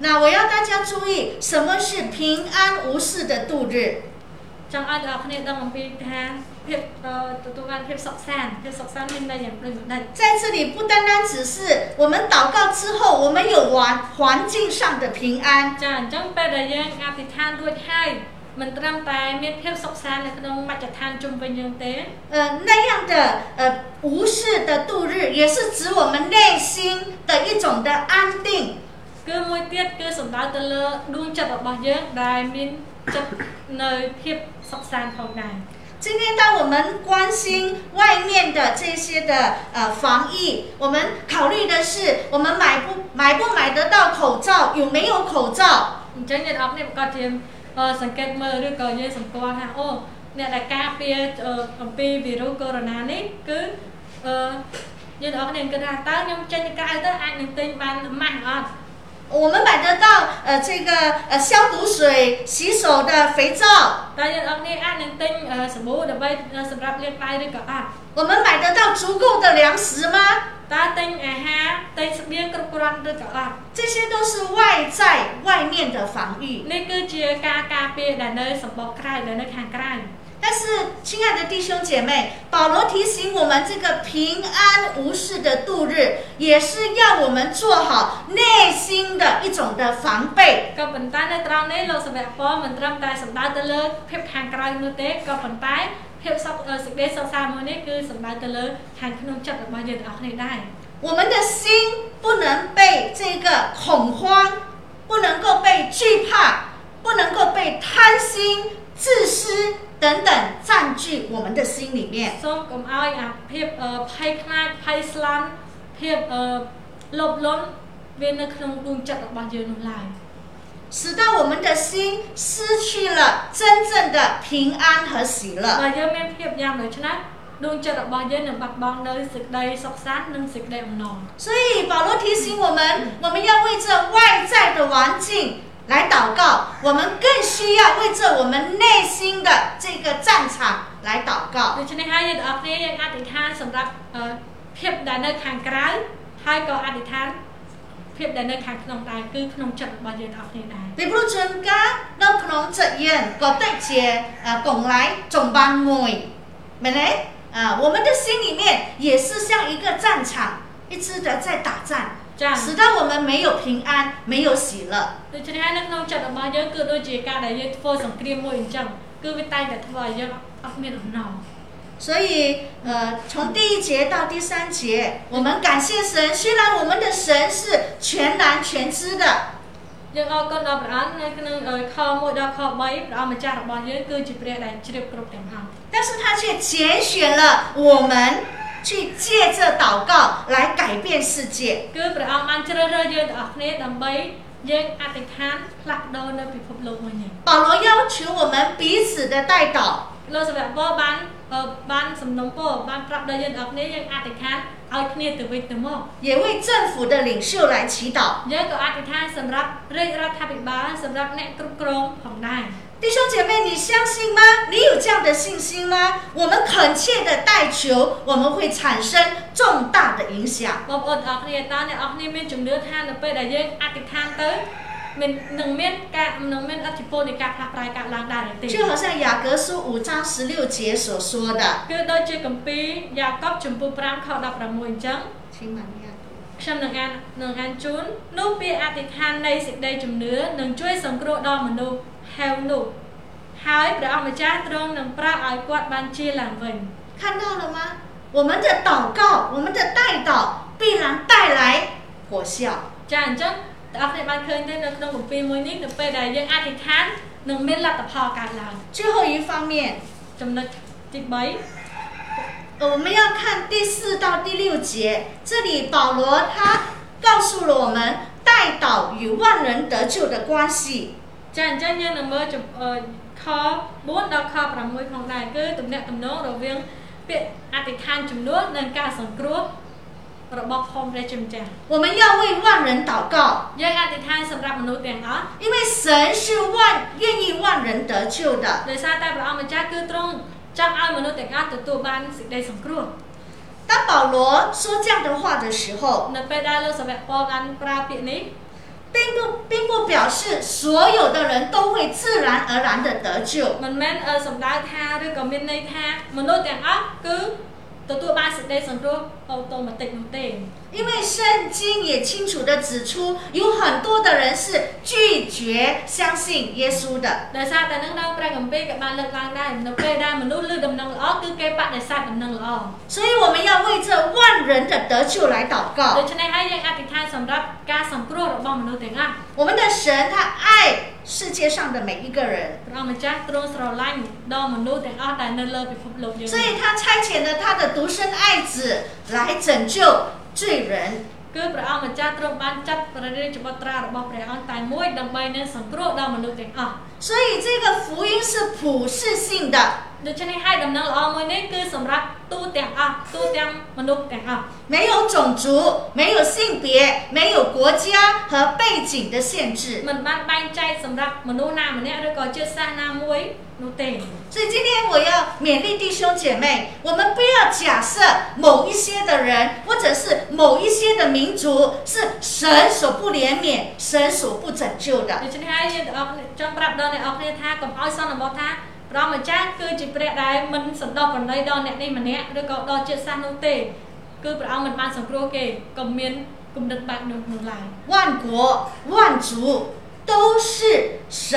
那我要大家注意，什么是平安无事的度日？在这里，不单单只是我们祷告之后，我们有环环境上的平安。呃，那样的呃无事的度日，也是指我们内心的一种的安定。 គឺមួយទៀតគឺសំដៅទៅលើដួងចិត្តរបស់យើងដែលមានចិត្តនៅភាពសុខសាន្តផងដែរ 今天当我们关心外面的这些的呃防疫，我们考虑的是我们买不买不买得到口罩，有没有口罩。 អញ្ចឹងអ្នកនរគ្នាប្រកាសជាអឺសង្កេតមើលឬក៏យើងសម្គាល់ថាអូអ្នកដែលការពារអឺអំពីវីរុសកូវីដ -19 នេះគឺអឺយើងនរគ្នាគិតថាតើខ្ញុំចេញទៅក្រៅទៅអាចនឹងទិញបានម៉ាស់អត់ 我们买得到呃这个呃消毒水、洗手的肥皂，大家呃什么的，什么那个啊。我们买得到足够的粮食吗？什么那个啊？这些都是外在外面的防御。那个嘎嘎，什么，看。នេះគឺជាការការពារដែលនៅសម្បកក្រៅដែលនៅខាងក្រៅ 但是，亲爱的弟兄姐妹，保罗提醒我们，这个平安无事的度日，也是要我们做好内心的一种的防备。 ក៏ប៉ុន្តែនៅត្រង់នេះលោកសាវកពលមិនត្រឹមតែសំដៅទៅលើភាពខាងក្រៅនោះទេក៏ប៉ុន្តែភាពសុខអឺសេចក្តីសុខសាន្តមួយនេះគឺសំដៅទៅលើខាងក្នុងចិត្តរបស់យើងទាំងអស់គ្នាដែរ 我们的心不能被这个恐慌，不能够被惧怕，不能够被贪心、 自私等等占据我们的心里面。 សូមកុំឲ្យអាភាពអឺភ័យខ្លាចភ័យស្លាន់ភាពអឺលោភលន់វានៅក្នុងដួងចិត្តរបស់យើងនោះឡើយ 使到我们的心失去了真正的平安和喜乐。 បើយើងមានភាពយ៉ាងដូច្នេះដួងចិត្តរបស់យើងនឹងបាត់បង់នៅសេចក្តីសុខសាន្តនិងសេចក្តីអំណរ 所以保罗提醒我们，我们要为这外在的环境 来祷告，我们更需要为这我们内心的这个战场来祷告。 ដូច្នេះហើយយើងទាំងអស់គ្នាយើងអធិដ្ឋានសម្រាប់អឺភាពដែលនៅខាងក្រៅហើយក៏អធិដ្ឋានភាពដែលនៅខាងក្នុងដែរគឺក្នុងចិត្តរបស់យើងទាំងអស់គ្នាដែរ 你不如全家都可能这样，各对节呃拱来总班会，没嘞？啊，我们的心里面也是像一个战场，一直的在打 战， ចា៎ 使到我们没有平安，没有喜乐。 ដូច្នេះហើយនៅក្នុងចិត្តរបស់យើងគឺដូចជាការដែលយើងធ្វើសង្គ្រាមមួយអញ្ចឹងគឺវាតែងតែធ្វើឲ្យយើងអត់មានអំណរ 所以，呃，从第一节到第三节，我们感谢神，虽然我们的神是全然全知的， យើងអរគុណដល់ព្រះអង្គនៅក្នុងអឺខ1ដល់ខ3ព្រះអង្គម្ចាស់របស់យើងគឺជាព្រះដែលជ្រាបគ្រប់ទាំងអស់ 但是他却拣选了我们 去借着祷告来改变世界。 គឺព្រះអង្គបានជ្រើសរើសយើងទាំងអស់គ្នាដើម្បីយើងអធិដ្ឋានផ្លាស់ប្ដូរនៅពិភពលោកមួយនេះ 保罗要求我们彼此的代祷， លោកសាវកពលបានអឺបានសំណុំពរបានប្រាប់ដល់យើងទាំងអស់គ្នាយើងអធិដ្ឋានឲ្យគ្នាទៅវិញទៅមក 也为政府的领袖来祈祷。 យើងក៏អធិដ្ឋានសម្រាប់រាជរដ្ឋាភិបាលសម្រាប់អ្នកគ្រប់គ្រងផងដែរ 弟兄姐妹，你相信吗？你有这样的信心吗？我们恳切的代求，我们会产生重大的影响。 បងប្អូនទាំងអស់គ្នាតើអ្នកនរគ្នាមានជំនឿថានៅពេលដែលយើងអធិដ្ឋានទៅមាននឹងមានការនឹងមានអធិពលនៃការផ្លាស់ប្រែកើតឡើងដែរឬទេ 就好像雅各书五章十六节所说的， គឺដូចជាគម្ពីរយ៉ាកុបចំពោះ5ខ16អញ្ចឹង 请玛利亚读。 ខ្ញុំនឹងអាននឹងអានជូននោះពាក្យអធិដ្ឋាននៃសេចក្តីជំនឿនឹងជួយសង្គ្រោះដល់មនុស្ស ហេវនោះហើយព្រះអង្គម្ចាស់ទ្រង់នឹងប្រោសឲ្យគាត់បានជាឡើងវិញ 看到了吗？我们的祷告，我们的代祷必然带来果效。 ចាអញ្ចឹងបងប្អូនបានឃើញទេនៅក្នុងគម្ពីរមួយនេះនៅពេលដែលយើងអធិដ្ឋាននឹងមានលទ្ធផលកើតឡើង 最后一方面， ចំណុចទី3 呃我们要看第四到第六节，这里保罗他告诉了我们代祷与万人得救的关系。 ចាអញ្ចឹងយើងនឹងមើលចំអឺខ4ដល់ខ6ផងដែរគឺទំនាក់ទំនងរវាងពាក្យអធិដ្ឋានចំនួននិងការសង្គ្រោះរបស់ផងព្រះជាម្ចាស់ 我们要为万人祷告， យើងអធិដ្ឋានសម្រាប់មនុស្សទាំងអស់ 因为神是万愿意万人得救的。 ដោយសារតែព្រះអង្គម្ចាស់គឺទ្រង់ចង់ឲ្យមនុស្សទាំងអស់ទទួលបានសេចក្តីសង្គ្រោះ 当保罗说这样的话的时候， នៅពេលដែលលោកសាវកពលបានប្រើពាក្យនេះ 并不并不表示所有的人都会自然而然的得救。Mình mang ơn sống đại ទទួលបានសេចក្តីសង្គ្រោះអូតូម៉ាទិកនោះទេ 因为圣经也清楚的指出，有很多的人是拒绝相信耶稣的。 ដោយសារតែនឹងនៅព្រះគម្ពីរក៏បានលើកឡើងដែរនៅពេលដែលមនុស្សលើដំណឹងល្អគឺគេបដិសេធដំណឹងល្អ 所以我们要为这万人的得救来祷 ដូ 告。 ច្នេះហើយយើងអធិដ្ឋានសម្រាប់ការសង្គ្រោះរបស់មនុស្សទាំងអស់ 我们的神他爱 世界上的每一个人， ព្រះអង្គម្ចាស់ទ្រង់ស្រឡាញ់ដល់មនុស្សទាំងអស់ដែលនៅលើពិភពលោកយើង 所以他差遣了他的独生爱子来拯救罪人。 គឺព្រះអង្គម្ចាស់ទ្រង់បានចាត់ព្រះរាជបុត្រារបស់ព្រះអង្គតែមួយដើម្បីនឹងសង្គ្រោះដល់មនុស្សទាំងអស់ 所以这个福音是普世性的， ដូច្នេះហើយដំណឹងល្អមួយនេះគឺសម្រាប់ទូទាំងអស់ទូទាំងមនុស្សទាំងអស់ 没有种族，没有性别，没有国家和背景的限制。 មិនបានបែងចែកសម្រាប់មនុស្សណាម្នាក់ឬក៏ជាតិសាសន៍ណាមួយនោះទេ 所以今天我要勉励弟兄姐妹，我们不要假设某一些的人或者是某一些的民族是神所不怜悯、神所不拯救的。 ដូច្នេះហើយយើងទាំងអស់គ្នាចង់ប្រាប់ដល់ អ្នកនរគ្នាថាកុំឲ្យសន្មតថាព្រះម្ចាស់គឺជាព្រះដែលមិនសន្តោសប្រណីដល់អ្នកនេះម្នាក់ឬក៏ដល់ជាតិសាសន៍នោះទេគឺព្រះអង្គមិនបានសង្គ្រោះគេកុំមានគំនិតបែបនោះនោះឡើយ 万国万族都是神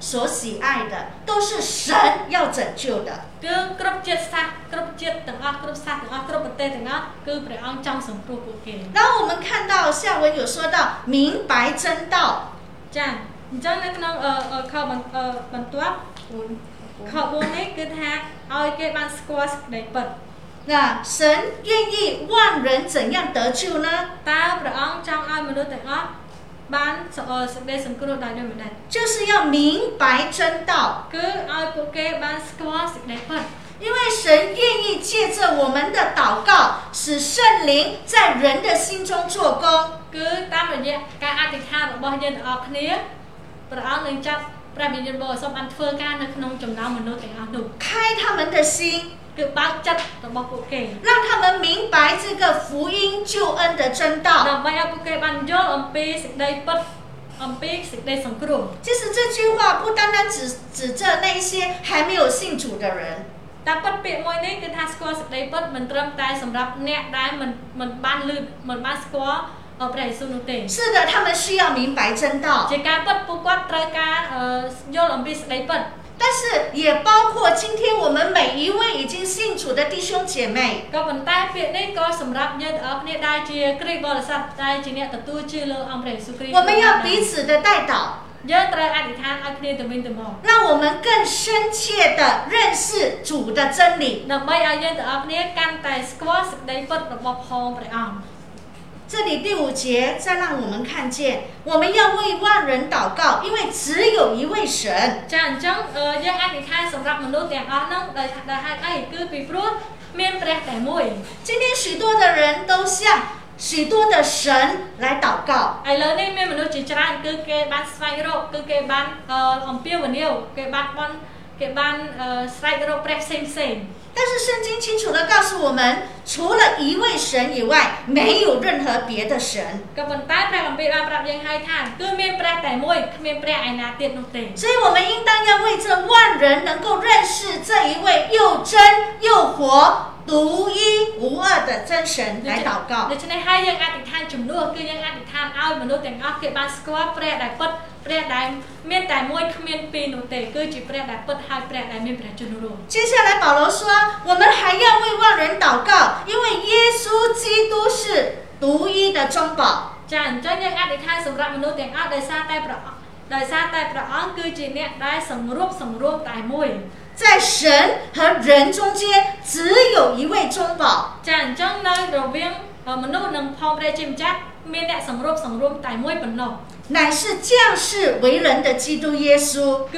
所喜爱的，都是神要拯救的。 គឺគ្រប់ជាតិសាសន៍គ្រប់ជាតិទាំងអស់គ្រប់សាសន៍ទាំងអស់គ្រប់ប្រទេសទាំងអស់គឺព្រះអង្គចង់សង្គ្រោះពួកគេ 然后我们看到下文有说到明白真道， ចាអញ្ ចឹងនៅក្នុងអឺអឺខបន្អឺបន្ទាប់ ខ4នេះគឺថាឲ្យគេបានស្គាល់សេចក្តីពិត那神愿意万人怎样得救呢？តើព្រះអង្គចង់ឲ្យមនុស្សទាំងអស់បានសេចក្តីសង្គ្រោះដោយដូចម្ដេច就是要明白真道គឺឲ្យពួកគេបានស្គាល់សេចក្តីពិត因为神愿意借着我们的祷告，使圣灵在人的心中做工。គឺតាមរយៈការអធិដ្ឋានរបស់យើងទាំងអស់គ្នា ព្រះអង្គនឹងចាប់ព្រះវិញ្ញាណបរិសុទ្ធបានធ្វើការនៅក្នុងចំណោមមនុស្សទាំងអស់នោះ开他们的心គឺបើកចិត្តរបស់ពួកគេ让他们明白这个福音救恩的真道ដើម្បីឲ្យពួកគេបានយល់អំពីសេចក្តីពិតអំពីសេចក្តីសង្គ្រោះ其实这句话不单单指指着那一些还没有信主的人តែពិតពាក្យមួយនេះគឺថាស្គាល់សេចក្តីពិតមិនត្រឹមតែសម្រាប់អ្នកដែលមិនមិនបានលឺមិនបានស្គាល់ ព្រះយេស៊ូវនោះទេ是的他们需要明白真道ជាការពិតពួកគាត់ត្រូវការយល់អំពីសេចក្តីពិត但是也包括今天我们每一位已经信主的弟兄姐妹ក៏ប៉ុន្តែពាក្យនេះក៏សម្រាប់យើងទាំងអស់គ្នាដែលជាគ្រីស្ទបរិស័ទដែលជាអ្នកទទួលជឿលើអង្គព្រះយេស៊ូវគ្រីស្ទ我们要彼此的带祷យើងត្រូវអធិដ្ឋានឲ្យគ្នាទៅវិញទៅមក让我们更深切的认识主的真理ដើម្បីឲ្យយើងទាំងអស់គ្នាកាន់តែស្គាល់សេចក្តីពិតរបស់ផងព្រះអង្គ 这里第五节再让我们看见，我们要为万人祷告，因为只有一位神。ចាអញ្ចឹងយើងអាចនិយាយសម្រាប់មនុស្សទាំងអស់ហ្នឹងដោយដោយហេតុអីគឺពីព្រោះមានព្រះតែមួយ今天许多的人都向许多的神来祷告ឥឡូវនេះមានមនុស្សជាច្រើនគឺគេបានស្វែងរកគឺគេបានអំពាវនាវគេបានបន់គេបានស្រែករកព្រះផ្សេងផ្សេង 但是圣经清楚的告诉我们，除了一位神以外，没有任何别的神。所以，我们应当要为这万人能够认识这一位又真又活、独一无二的真神来祷告ដូច្នេះហើយយើងអធិដ្ឋានជំនួសគឺយើងអធិដ្ឋានឲ្យមនុស្សទាំងអស់គេបានស្គាល់ព្រះដែលពិតព្រះដែលមានតែមួយគ្មានពីរនោះទេគឺជាព្រះដែលពិតហើយព្រះដែលមានព្រះជន្មរស់接下来保罗说我们还要为万人祷告因为耶稣基督是独一的中保ចាអញ្ចឹងយើងអធិដ្ឋានសម្រាប់មនុស្សទាំងអស់ដោយសារតែព្រះដោយសារតែព្រះអង្គគឺជាអ្នកដែលសម្រួបសម្រួមតែមួយ 在神和人中间只有一位中保ចាអញ្ចឹងនៅរវាងមនុស្សនិងផងព្រះជាម្ចាស់មានអ្នកសម្របសម្រួមតែមួយប៉ុណ្ណោះ乃是降世为人的基督耶稣，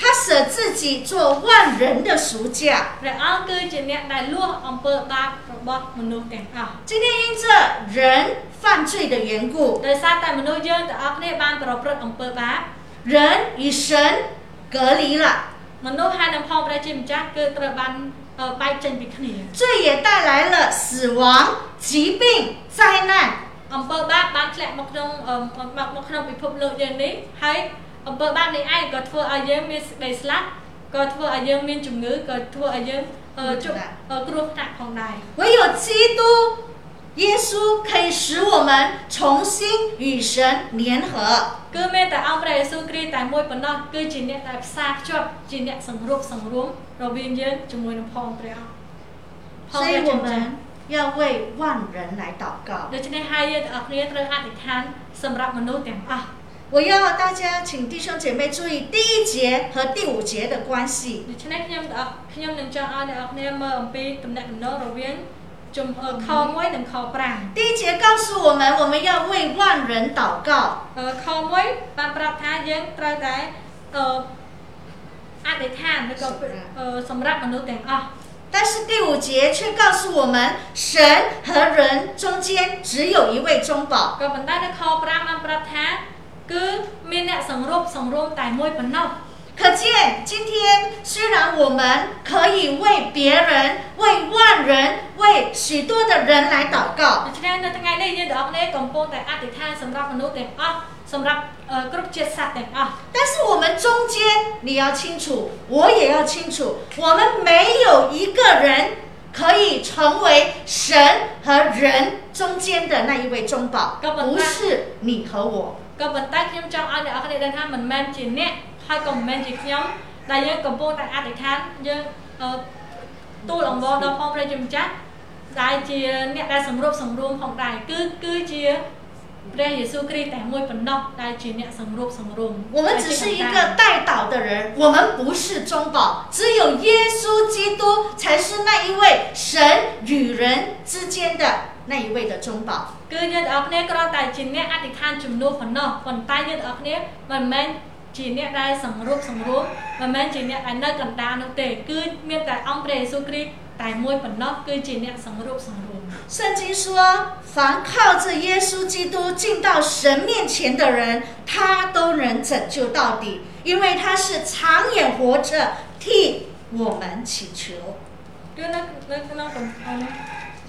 他舍自己做万人的赎价。今天因着人犯罪的缘故， 人与神隔离了。បែកចេញពីគ្នា这也带来了死亡疾病灾难អំពើបាបបានធ្លាក់មកក្នុងមកក្នុងពិភពលោកយើងនេះហើយអំពើបាបនេះឯងក៏ធ្វើឲ្យយើងមានសេចក្តីស្លាប់ក៏ធ្វើឲ្យយើងមានជំងឺក៏ធ្វើឲ្យយើងជួបគ្រោះថ្នាក់ផងដែរ唯有基督 耶稣可以使我们重新与神联合。គឺមានតែអង្គព្រះយេស៊ូវគ្រីស្ទតែមួយប៉ុណ្ណោះគឺជាអ្នកដែលផ្សារភ្ជាប់ជាអ្នកសង្រួមសង្រួមរវាងយើងជាមួយនឹងផងព្រះអង្គ所以我们要为万人来祷告。ដូច្នេះហើយយើងទាំងអស់គ្នាត្រូវអធិដ្ឋានសម្រាប់មនុស្សទាំងអស់我要大家请弟兄姐妹注意第一节和第五节的关系。ដូច្នេះខ្ញុំទាំងអស់ខ្ញុំនឹងចង់ឲ្យអ្នកនរគ្នាមើលអំពីតំណែងតំណងរវាង ជំខ1និងខ5第一节告诉我们我们要为万人祷告ខ1បានប្រាប់ថាយើងត្រូវតែអធិដ្ឋានឬក៏សម្រាប់មនុស្សទាំងអស់但是第五节却告诉我们，神和人中间只有一位中保。ក៏ប៉ុន្តែនៅខ5បានប្រាប់ថាគឺមានអ្នកសង្រុបសង្រួមតែមួយប៉ុណ្ណោះ 可见，今天虽然我们可以为别人、为万人、为许多的人来祷告，但是我们中间你要清楚，我也要清楚，我们没有一个人可以成为神和人中间的那一位中保，不是你和我。 ហើយក៏មិនមែនជាខ្ញុំដែលយើងកំពុងតែអធិដ្ឋានយើងទូលអង្វរដល់ផងព្រះជាម្ចាស់ដែលជាអ្នកដែលសម្របសម្រួមផងដែរគឺគឺជា ព្រះយេស៊ូវគ្រីស្ទតែមួយប៉ុណ្ណោះដែលជាអ្នកសង្រួបសង្រួម 我们只是一个带导的人，我们不是中保，只有耶稣基督才是那一位神与人之间的那一位的中保。 គឺយើងទាំងអស់គ្នាគ្រាន់តែជាអ្នកអធិដ្ឋានជំនួសប៉ុណ្ណោះប៉ុន្តែយើងទាំងអស់គ្នាមិនមែន ជាអ្នកដែលសង្រួបសង្រួមមិនមែនជាអ្នកដែលនៅកណ្ដាលនោះទេគឺមានតែអង្គព្រះយេស៊ូវគ្រីស្ទតែមួយប៉ុណ្ណោះគឺជាអ្នកសង្រួបសង្រួម 圣经说，凡靠着耶稣基督进到神面前的人，他都能拯救到底，因为他是长远活着替我们祈求。 គឺនៅនៅក្នុងកំអរនេះ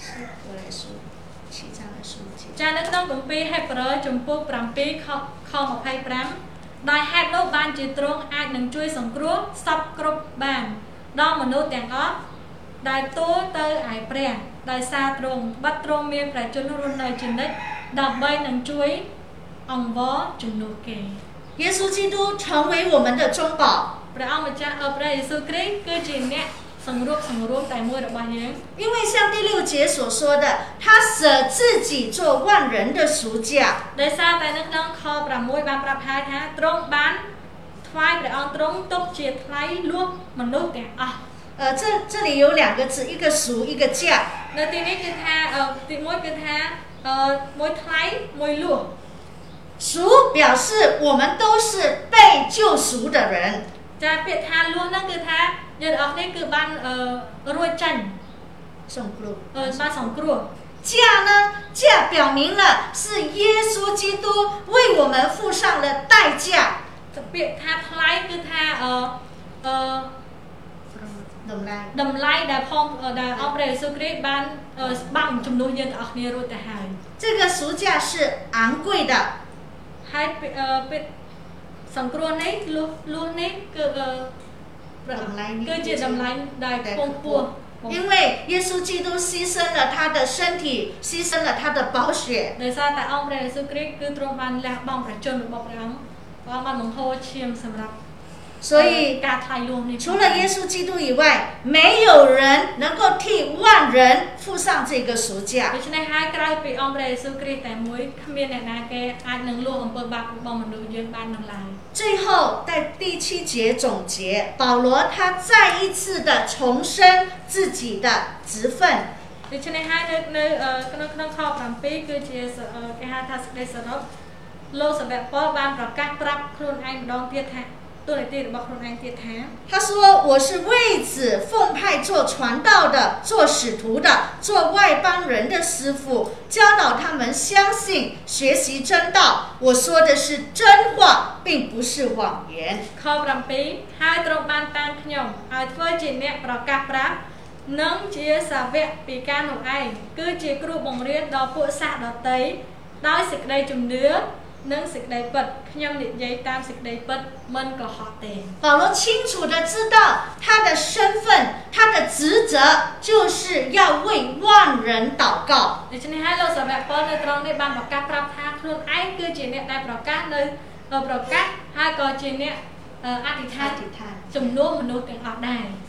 是我来说，七章的书节。 ចានៅក្នុងគម្ពីរហេព្រើរចំពោះ7ខខ25 ដោយហេតុនោះបានជាទ្រង់អាចនឹងជួយសង្គ្រោះសពគ្រប់បានដល់មនុស្សទាំងអស់ដែលទូលទៅឯព្រះដោយសារទ្រង់បាត់ទ្រង់មានប្រជជនរស់នៅជានិច្ចដើម្បីនឹងជួយអង្វរជំនួសគេ 耶稣基督成为我们的中保， ព្រះអង្គម្ចាស់អព្រះយេស៊ូវគ្រីស្ទគឺជាអ្នក 因为像第六节所说的他舍自己做万人的赎价。呃这这里有两个字一个赎一个价。那第一个呃第二个呃路表示我们都是被救赎的人。加被他摸那个他 យថាលួសហ្នឹងគឺថាយើងទាំងអស់គ្នាគឺបានអឺរួចចាញ់ 送路。 អឺបានសង្គ្រោះ 价呢？价表明了是耶稣基督为我们付上了代价。 ពាក្យថាថ្លៃគឺថាអឺអឺ 懂来。 តម្លៃដែលផងដែលអស់ព្រះយេស៊ូវគ្រីស្ទបានអឺបាំងជំនួសយើងទាំងអស់គ្នារួចទៅហើយ 这个赎价是昂贵的， ហើយពាក្យអឺពាក្យសង្គ្រោះនេះលួសលួសនេះគឺអឺ តម្លៃនេះ គឺជាតម្លៃដែលខ្ពង់ខ្ពស់ 因为耶稣基督牺牲了他的身体，牺牲了他的宝血， ដោយសារតែអង្គព្រះយេស៊ូវគ្រីស្ទគឺទ្រង់បានលះបង់ប្រជញ្ញរបស់ព្រះអង្គព្រះអង្គបានបង្ហូរឈាមសម្រាប់ 所以，除了耶稣基督以外，没有人能够替万人付上这个暑假。最后，在第七节总结，保罗他再一次的重申自己的职份。ដូច្នេះហើយនៅនៅអឺក្នុងក្នុងខ7គឺជាសអឺគេហៅថាសេចក្តីសរុបលោកសាវកប៉ុលបានប្រកាសប្រាប់ខ្លួនឯងម្ដងទៀតថាទូនីតិរបស់ខ្លួនឯងទៀតថា 他说：“我是为子奉派做传道的，做使徒的，做外邦人的师傅，教导他们相信、学习真道。我说的是真话，并不是谎言。 ខ7ហើយទ្រង់បានតាំងខ្ញុំឲ្យធ្វើជាអ្នកប្រកាសប្រាប់និងជាសាវកពីការនោះឯងគឺជាគ្រូបង្រៀនដល់ពួកសាសដតីដោយសេចក្តីជំនឿ 保罗清楚的知道他的身份，他的职责就是要为万人祷告。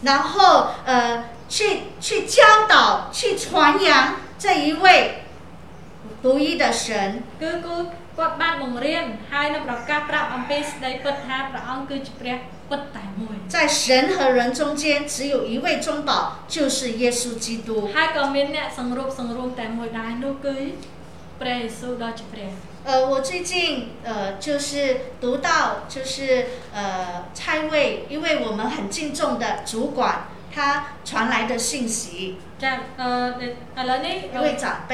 然后呃，去去教导、去传扬这一位独一的神。哥哥。គាត់បានបង្រៀនហើយនឹងប្រកាសប្រាប់អំពីស្ដីពិតថាព្រះអង្គគឺជាព្រះពិតតែមួយ 在神和人中间，只有一位中保，就是耶稣基督。 ហើយក៏មានអ្នកសង្រូបសង្រួមតែមួយដែរនោះគឺព្រះយេស៊ូវដ៏ជាព្រះ 呃，我最近呃就是读到就是呃差位，因为我们很敬重的主管，他传来的信息， ចាអឺឥឡូវនេះ 一位长辈，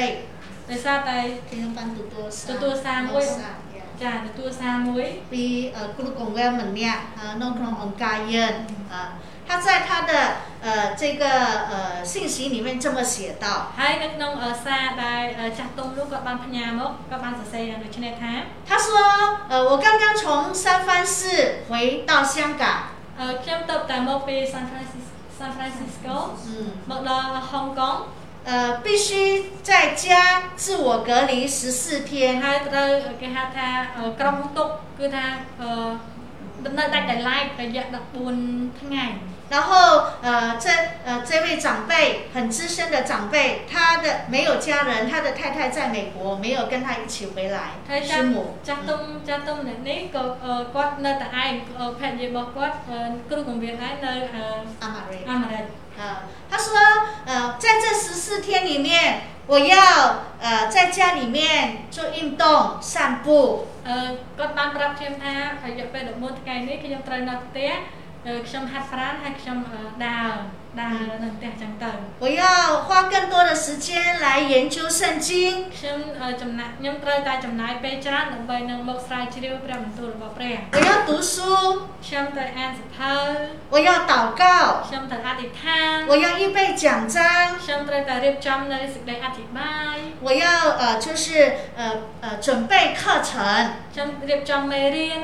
ដោយសារតែ 平常班读多少？ ទទួលសារមួយចាទទួលសារមួយ 比呃咕噜拱威门呀，呃弄空红嘎烟啊，他在他的呃这个呃信息里面这么写道。 ហើយនៅក្នុងអឺសារដែលអឺចាស់ទុំនោះគាត់បានផ្ញើមកគាត់បានសរសេរយ៉ាងដូចនេះថា 他说：“呃，我刚刚从三藩市回到香港， អឺខ្ញុំទៅតែមកពី San Francisco San Francisco 嗯， មកដល់ Hong Kong 呃，必须在家自我隔离十四天。 ហើយត្រូវគេហៅថាអឺក្រុមទុកគឺថាអឺនៅដាច់ដោយឡែករយៈ14ថ្ងៃ 呃， 然后呃，这呃这位长辈很资深的长辈，他的没有家人，他的太太在美国，没有跟他一起回来。 ហើយចា 师 ស់ 母， ចាស់ទុំចាស់ទុំអ្នកនេះក៏អឺគាត់នៅតែឯងអឺភរិយារបស់គាត់អឺគ្រូបង្រៀនឯងនៅអឺ 阿玛瑞。 អាមេរិក 呃，他说，呃，在这十四天里面，我要呃在家里面做运动、散步， អឺគាត់បានប្រាប់ខ្ញុំថារយៈពេល14ថ្ងៃនេះខ្ញុំត្រូវនៅផ្ទះអឺខ្ញុំហាត់ប្រាណហើយខ្ញុំអឺដើរដើរនៅផ្ទះចឹងទៅ 我要花更多的时间来研究圣经。先呃，怎么呢？用多怎么来背章？能背能背出来，只有不多了不背。我要读书。先得按字头。我要祷告。先得阿弟听。我要预备奖章。先得得入章那是得阿弟拜。我要呃，就是呃呃，准备课程。先入章没人。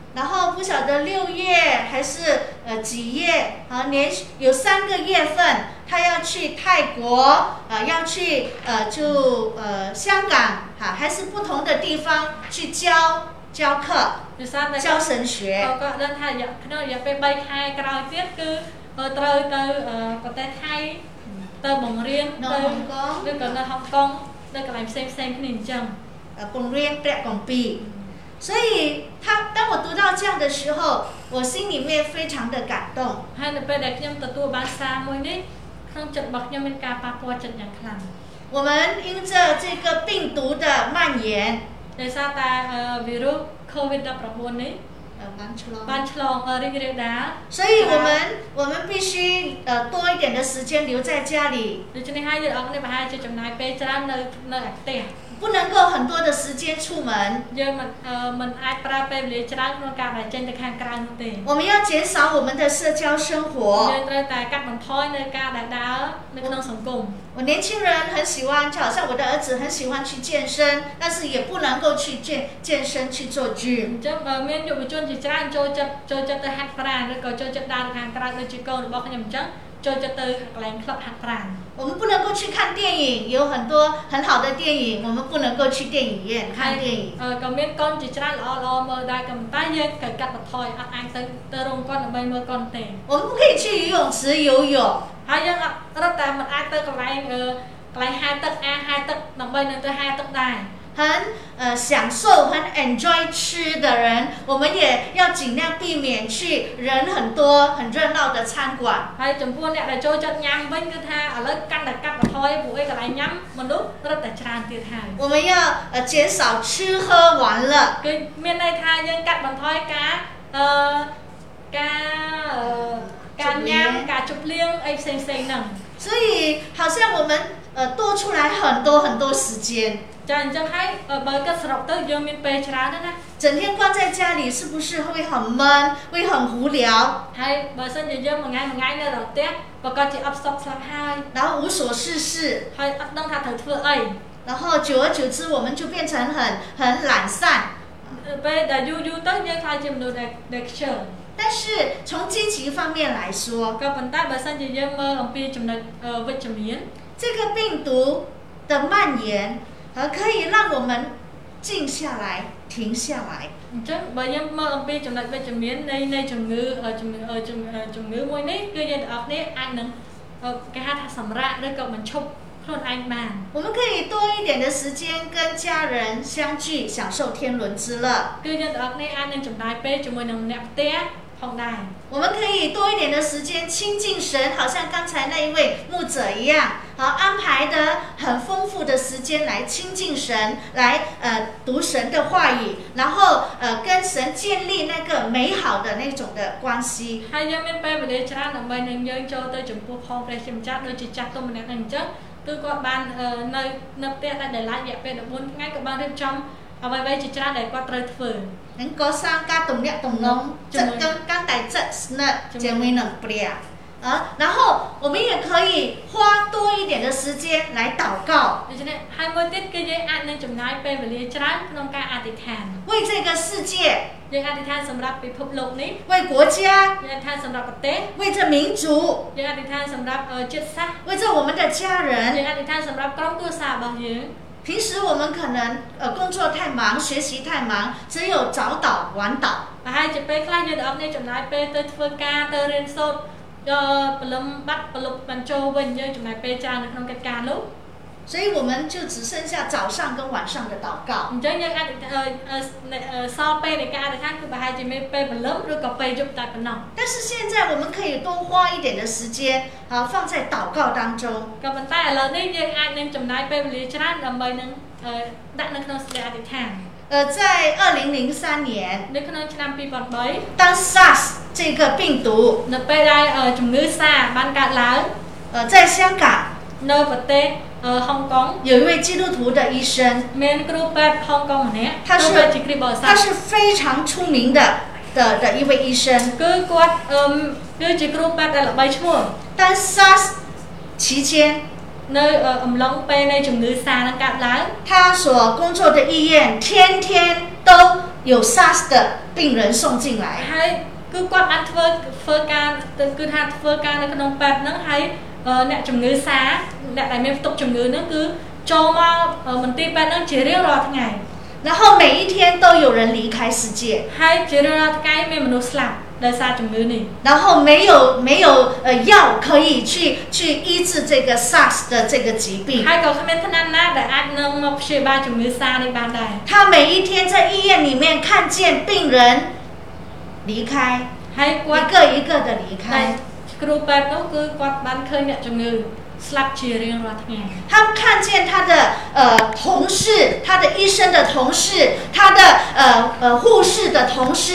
然后不晓得六月还是呃几月啊？连续有三个月份，他要去泰国啊，要去呃就呃香港哈，还是不同的地方去教教课，教神学。所以他当我读到这样的时候，我心里面非常的感动。我们因着这个病毒的蔓延，所以我们我们必须呃多一点的时间留在家里。ដូច្នេះហើយយើងអរគ្នាប្រហែលជាចំណាយពេលច្រើននៅនៅឯផ្ទះ 不能够很多的时间出门。 យើងមិនអឺមិនអាចប្រើពេលវេលាច្រើនក្នុងការដែលចេញទៅខាងក្រៅនោះទេ 我们要减少我们的社交生 យើ 活 ង。ត្រូវតែកាត់បន្ថយនៅការដែលដើរនៅក្នុងសង្គម 我年轻人很喜欢，就好像我的儿子很喜欢去健身，但是也不能够去健健身去做 អ gym。 ញ្ចឹងបើមានយុវជនជាច្រើនចូលចិត្តចូលចិត្តទៅហាត់ប្រាណឬក៏ចូលចិត្តដើរទៅខាងក្រៅដូចជាកូនរបស់ខ្ញុំអញ្ចឹងចូលចិត្តទៅកន្លែងក្លឹបហាត់ប្រាណ 我们不能够去看电影，有很多很好的电影，我们不能够去电影院看电影。 អឺក៏មានកូនជាច្រើនល្អល្អមើលដែរក៏ប៉ុន្តែយើងត្រូវកាត់បន្ថយអត់អាចទៅទៅរោងកុនដើម្បីមើលកុនទេ 我们不可以去游泳池游泳， ហើយយើងអត់រត់តែមិនអាចទៅកន្លែងអឺកន្លែងហែទឹកអាហែទឹកដើម្បីនឹងទៅហែទឹកដែរ 很呃享受、很 enjoy 吃的人，我们也要尽量避免去人很多、很热闹的餐馆。 ហើយចំពោះអ្នកដែលចូលចិត្តញ៉ាំវិញគឺថាឥឡូវកាន់តែកាត់បន្ថយពួកឯងកន្លែងញ៉ាំមនុស្សរត់តែច្រើនទៀតហើយ 我们要呃减少吃喝玩乐， គឺមានន័យថាយើងកាត់បន្ថយការអឺការអឺការញ៉ាំការជប់លៀងអីផ្សេងផ្សេងៗហ្នឹង 所以好像我们 呃，多出来很多很多时间，就人家还呃不个时候到外面白去哪个呢？整天关在家里，是不是会很闷，会很无聊？还不三只只么爱么爱那老爹不个只 upsok 上海，然后无所事事，还不他头秃嘞。然后久而久之，我们就变成很很懒散。呃，不，但就就动人家他这么多的乐趣。但是从积极方面来说，个本大不三只只么比这么呃不这么远。ក៏ប៉ុន្តែបើសិនជាយើងមើលអំពីចំណុចអឺវិជ្ជមាន 这个病毒的蔓延，呃，可以让我们静下来、停下来。 អញ្ចឹងបើយើងមើលអំពីចំណុចវិជ្ជមាននៃនៃជំងឺអឺជំងឺអឺជំងឺជំងឺមួយនេះគឺយើងទាំងអស់គ្នាអាចនឹងអឺគេហៅថាសម្រាកឬក៏បញ្ឈប់ខ្លួនឯងបាន 我们可以多一点的时间跟家人相聚，享受天伦之乐。 គឺយើងទាំងអស់គ្នាអាចនឹងចំណាយពេលជាមួយនឹងអ្នកផ្ទះ 好到。我们可以多一点的时间亲近神，好像刚才那一位牧者一样，好安排的很丰富的时间来亲近神，来呃读神的话语，然后呃跟神建立那个美好的那种的关系。tôi có gian giải quyết. នអឺនៅនៅផ្ទះដែលឡាយរយៈពេល14ថ្ងៃក៏បានរៀបចំអ្វីៗជាច្រើនដែលគាត់ត្រូវធ្វើ 能够上加懂了懂侬，这跟刚才这那姐妹能不了。 啊，然后我们也可以花多一点的时间来祷告， ដូច្នេះហើយមួយទៀតគឺយើងអាចនឹងចំណាយពេលវេលាច្រើនក្នុងការអធិដ្ឋាន 为这个世界、 យើងអធិដ្ឋានសម្រាប់ពិភពលោកនេះ 为国家、 យើងអធិដ្ឋានសម្រាប់ប្រទេស 为这民族、 យើងអធិដ្ឋានសម្រាប់អឺជាតិសាសន៍ 为这我们的家 យើ 人。 ងអធិដ្ឋានសម្រាប់ក្រុមគ្រួសាររបស់យើង 平时我们可能呃工作太忙，学习太忙，只有早祷晚祷。 ប្រហែលជាពេលខ្លះយើងទាំងអស់គ្នាចំណាយពេលទៅធ្វើការទៅរៀនសូត្រយកព្រលឹមបាត់ប្រលប់បញ្ចូលវិញយើងចំណាយពេលច្រើននៅក្នុងកិច្ចការនោះ 所以我们就只剩下早上跟晚上的祷告。 អញ្ចឹងយើងអធិដ្ឋានអឺអឺអឺសល់ពេលនៃការអធិដ្ឋានគឺប្រហែលជាមានពេលព្រលឹមឬក៏ពេលយប់តែប៉ុណ្ណោះ 但是现在我们可以多花一点的时间啊，放在祷告当中。 ក៏ប៉ុន្តែឥឡូវនេះយើងអាចនឹងចំណាយពេលវេលាច្រើនដើម្បីនឹងអឺដាក់នៅក្នុងសេចក្តីអធិដ្ឋាន 呃，在二零零三年， នៅក្នុងឆ្នាំ2003当 SARS 这个病毒 នៅពេលដែលអឺជំងឺសាបានកើតឡើង 呃在香港 នៅប្រទេសអឺហុងកុង 有一位基督徒的医生， មានគ្រូពេទ្យហុងកុងម្នាក់ ថា គ្រូ 是 ពេទ្យជាគ្រីស្ទបរិស័ 他 ទ 是非常出名的的的一位医生。 គឺគាត់អឺមគឺជាគ្រូពេទ្យដែលល្បីឈ្មោះ 当 SARS 期间， នៅអឺអំឡុងពេលនៃជំងឺសានឹងកើតឡើង 他所工作的医院天天都有 SARS 的病人送进来。 ហើយគឺគាត់បានធ្វើធ្វើការទៅគឺថាធ្វើការនៅក្នុងពេទ្យហ្នឹងហើយ អឺអ្នកជំងឺសាអ្នកដែលមានផ្ទុកជំងឺហ្នឹងគឺចូលមកអឺមន្ទីរពេទ្យហ្នឹងជារៀងរាល់ថ្ងៃ 然后每一天都有人离开世界， ហើយជារៀងរាល់ថ្ងៃមានមនុស្សស្លាប់ដោយសារជំងឺនេះ 然后没有没有呃药可以去去医治这个 SARS 的这个疾病。 ហើយក៏គ្មានថ្នាំណាដែលអាចនឹងមកព្យាបាលជំងឺសានេះបានដែរ 他每一天在医院里面看见病人离开， ហើយ 一 គាត់ 个一个的离 តែ 开。 គ្រូពេទ្យនោះគឺគាត់បានឃើញអ្នកជំងឺស្លាប់ជារៀងរាល់ថ្ងៃ 他们看见他的呃同事，他的医生的同事，他的呃呃护士的同事，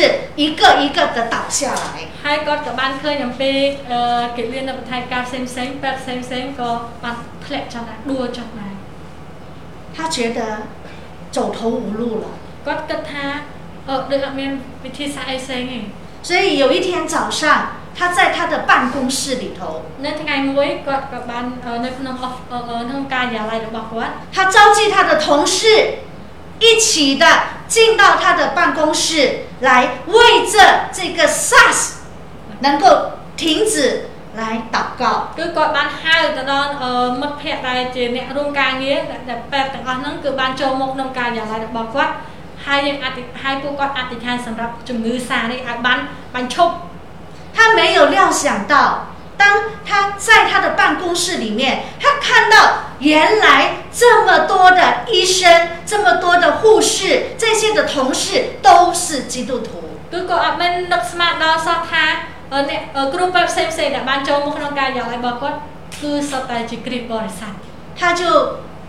一个一个的倒下来。 ហើយគាត់ក៏បានឃើញអំពីអឺកិច្ចលៀននៅបន្ថែការផ្សេងផ្សេងៗពេទ្យផ្សេងផ្សេងៗក៏បានធ្លាក់ចុះដែរដួលចុះដែរ 他觉得走投无路了， គាត់គិតថាអឺដូចអត់មានវិធីសាស្ត្រអីផ្សេងទេ 所以有一天早上， 他在他的办公室里头， នៅថ្ងៃមួយគាត់ក៏បានអឺនៅក្នុង off អឺអឺក្នុងការិយាល័យរបស់គាត់ 他召集他的同事一起的进到他的办公室来为着这个 SARS 能够停止来祷告。 គឺគាត់បានហៅទៅដល់អឺមិត្តភ័ក្តិដែលជាអ្នករួមការងារដែលដែលពេទ្យទាំងអស់ហ្នឹងគឺបានចូលមកក្នុងការិយាល័យរបស់គាត់ហើយយើងអធិហើយពួកគាត់អធិដ្ឋានសម្រាប់ជំងឺសានេះឲ្យបានបញ្ឈប់ 他没有料想到，当他在他的办公室里面，他看到原来这么多的医生、这么多的护士、这些的同事都是基督徒。 គឺគាត់អត់មាននឹកស្មានដល់សោះថាអឺអ្នកអឺគ្រូពេទ្យផ្សេងផ្សេងៗដែលបានចូលមកក្នុងការិយាល័យរបស់គាត់គឺសុទ្ធតែជាគ្រីស្ទបរិស័ទ 他就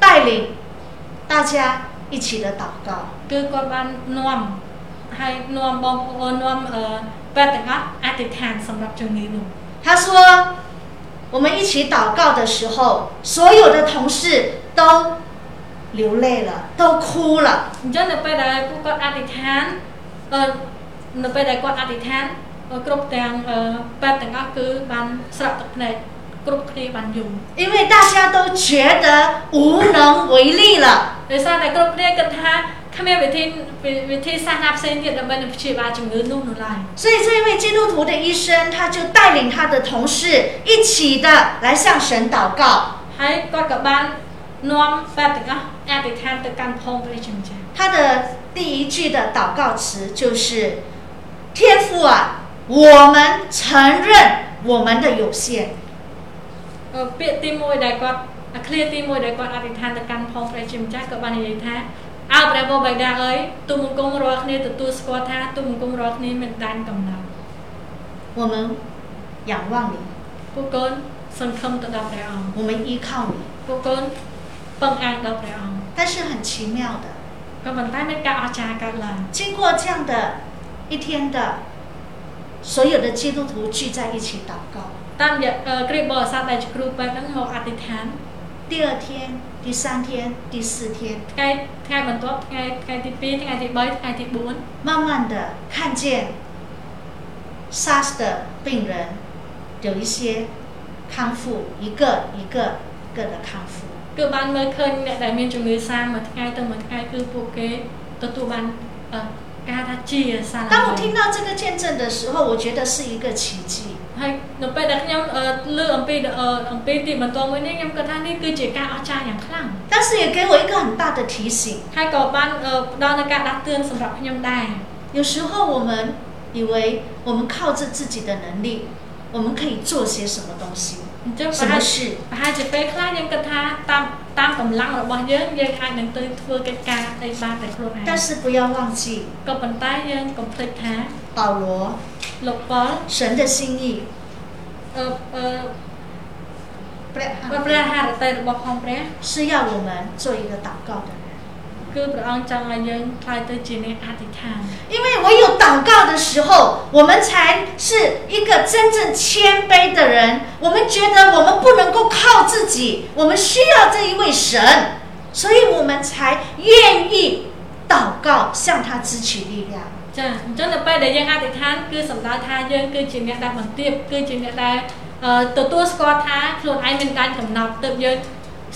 带领大家一起的祷告。 គឺគាត់បាននាំហើយនាំបងប្អូននាំអឺ ពេទ្យទាំងអស់អធិដ្ឋានសម្រាប់ជំងឺនោះ 他说：“我们一起祷告的时候，所有的同事都流泪了，都哭了。 អញ្ចឹងនៅពេលដែលពួកគាត់អធិដ្ឋានអឺនៅពេលដែលគាត់អធិដ្ឋានអឺគ្រប់ទាំងអឺពេទ្យទាំងអស់គឺបានស្រក់ទឹកភ្នែកគ្រប់គ្នាបានយំ 因为大家都觉得无能为力了。 ដោយសារតែគ្រប់គ្នាគិតថា គ្មានវិធីវិធីសាស្ត្រណាផ្សេងទៀតដើម្បីនឹងព្យាបាលជំងឺនោះនោះឡើយ 所以这位基督徒的医生，他就带领他的同事一起的来向神祷告。 ហើយគាត់ក៏បាននាំពេទ្យទាំងអស់អធិដ្ឋានទៅកាន់ផងព្រះជាម្ចាស់ 他的第一句的祷告词就是：“天父啊，我们承认我们的有限。 អឺពាក្យទី1ដែលគាត់អាឃ្លាទី1ដែលគាត់អធិដ្ឋានទៅកាន់ផងព្រះជាម្ចាស់ក៏បាននិយាយថា អើព្រះបបិតាអើយទូលបង្គំរាល់គ្នាទទួលស្គាល់ថាទូលបង្គំរាល់គ្នាមានដែនកំណត់ 我们仰望你， ពួកកូនសង្ឃឹមទៅដល់ព្រះអង្គ 我们依靠你。 ពួកកូនពឹងអាងដល់ព្រះអង្គ 但是很奇妙的， ក៏ប៉ុន្តែមានការអស្ចារ្យកើតឡើង 经过这样的一天的，所有的基督徒聚在一起祷告。 តាមរយៈអឺគ្រីស្ទបរិស័ទដែលជាគ្រូពេទ្យហ្នឹងមកអធិដ្ឋាន 第二天、 第三天、第四天， ថ្ងៃថ្ងៃបន្ទាប់ថ្ងៃថ្ងៃទី2ថ្ងៃទី3ថ្ងៃទី4 慢慢的看见 SARS 的病人 有一些康复，一个一个个的康复。 គឺបានមើលឃើញអ្នកដែលមានជំងឺសាមួយថ្ងៃទៅមួយថ្ងៃគឺពួកគេទទួលបានអឺគេហៅថាជាសាឡា 当我 វិញ 听到这个见证的时候，我觉得是一个奇迹。 ហើយនៅពេលដែលខ្ញុំអឺលើអំពីអឺអំពីទីបន្ទាប់មួយនេះខ្ញុំគិតថានេះគឺជាការអស្ចារ្យយ៉ាងខ្លាំង 但是也给我一个很大的提醒， ហើយក៏បានអឺផ្ដល់នូវការដាស់តឿនសម្រាប់ខ្ញុំដែរ 有时候我们以为我们靠着自己的能力，我们可以做些什么东西， អញ្ចឹង 什 ប្រហែ 么 ល 事。 ប្រហែលជាពេលខ្លះយើងគិតថាតាមតាមកម្លាំងរបស់យើងយើងអាចនឹងទៅធ្វើកិច្ចការអីបានតែខ្លួនឯង 但是不要忘记， ក៏ប៉ុន្តែយើងកុំភ្លេចថា 保罗六八神的心意。呃呃是要我们做一个祷告的人。因为我有祷告的时候我们才是一个真正谦卑的人。我们觉得我们不能够靠自己我们需要这一位神。所以我们才愿意祷告向他支取力量。 ចាអញ្ចឹងនៅពេលដែលយើងអធិដ្ឋានគឺសំដៅថាយើងគឺជាអ្នកដែលបន្ទាបគឺជាអ្នកដែលអឺទទួលស្គាល់ថាខ្លួនឯងមានការកំណត់ទើបយើង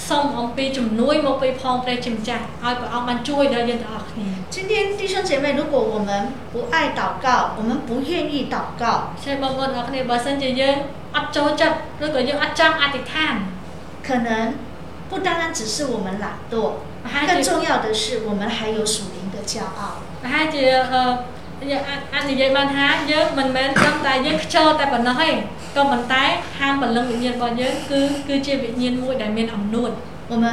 សូមអំពីជំនួយមកពីផងព្រះជាម្ចាស់ឲ្យព្រះអង្គបានជួយដល់យើងទាំងអស់គ្នា 今天弟兄姐妹，如果我们不爱祷告，我们不愿意祷告， ใช่បងប្អូនទាំងអស់គ្នាបើសិនជាយើងអត់ចូលចិត្តឬក៏យើងអត់ចង់អធិដ្ឋាន 可能不单单只是我们懒惰， ប្រហែល 更 ជា 重要的是我们还有属灵的骄傲。 ប្រហែលជាអឺយើងអាចអាចនិយាយបានថាយើងមិនមែនត្រឹមតែយើងខ្ជិលតែប៉ុណ្ណោះទេក៏ប៉ុន្តែហាមពលឹងវិញ្ញាណរបស់យើងគឺគឺជាវិញ្ញាណមួយដែលមានអំនួត 我们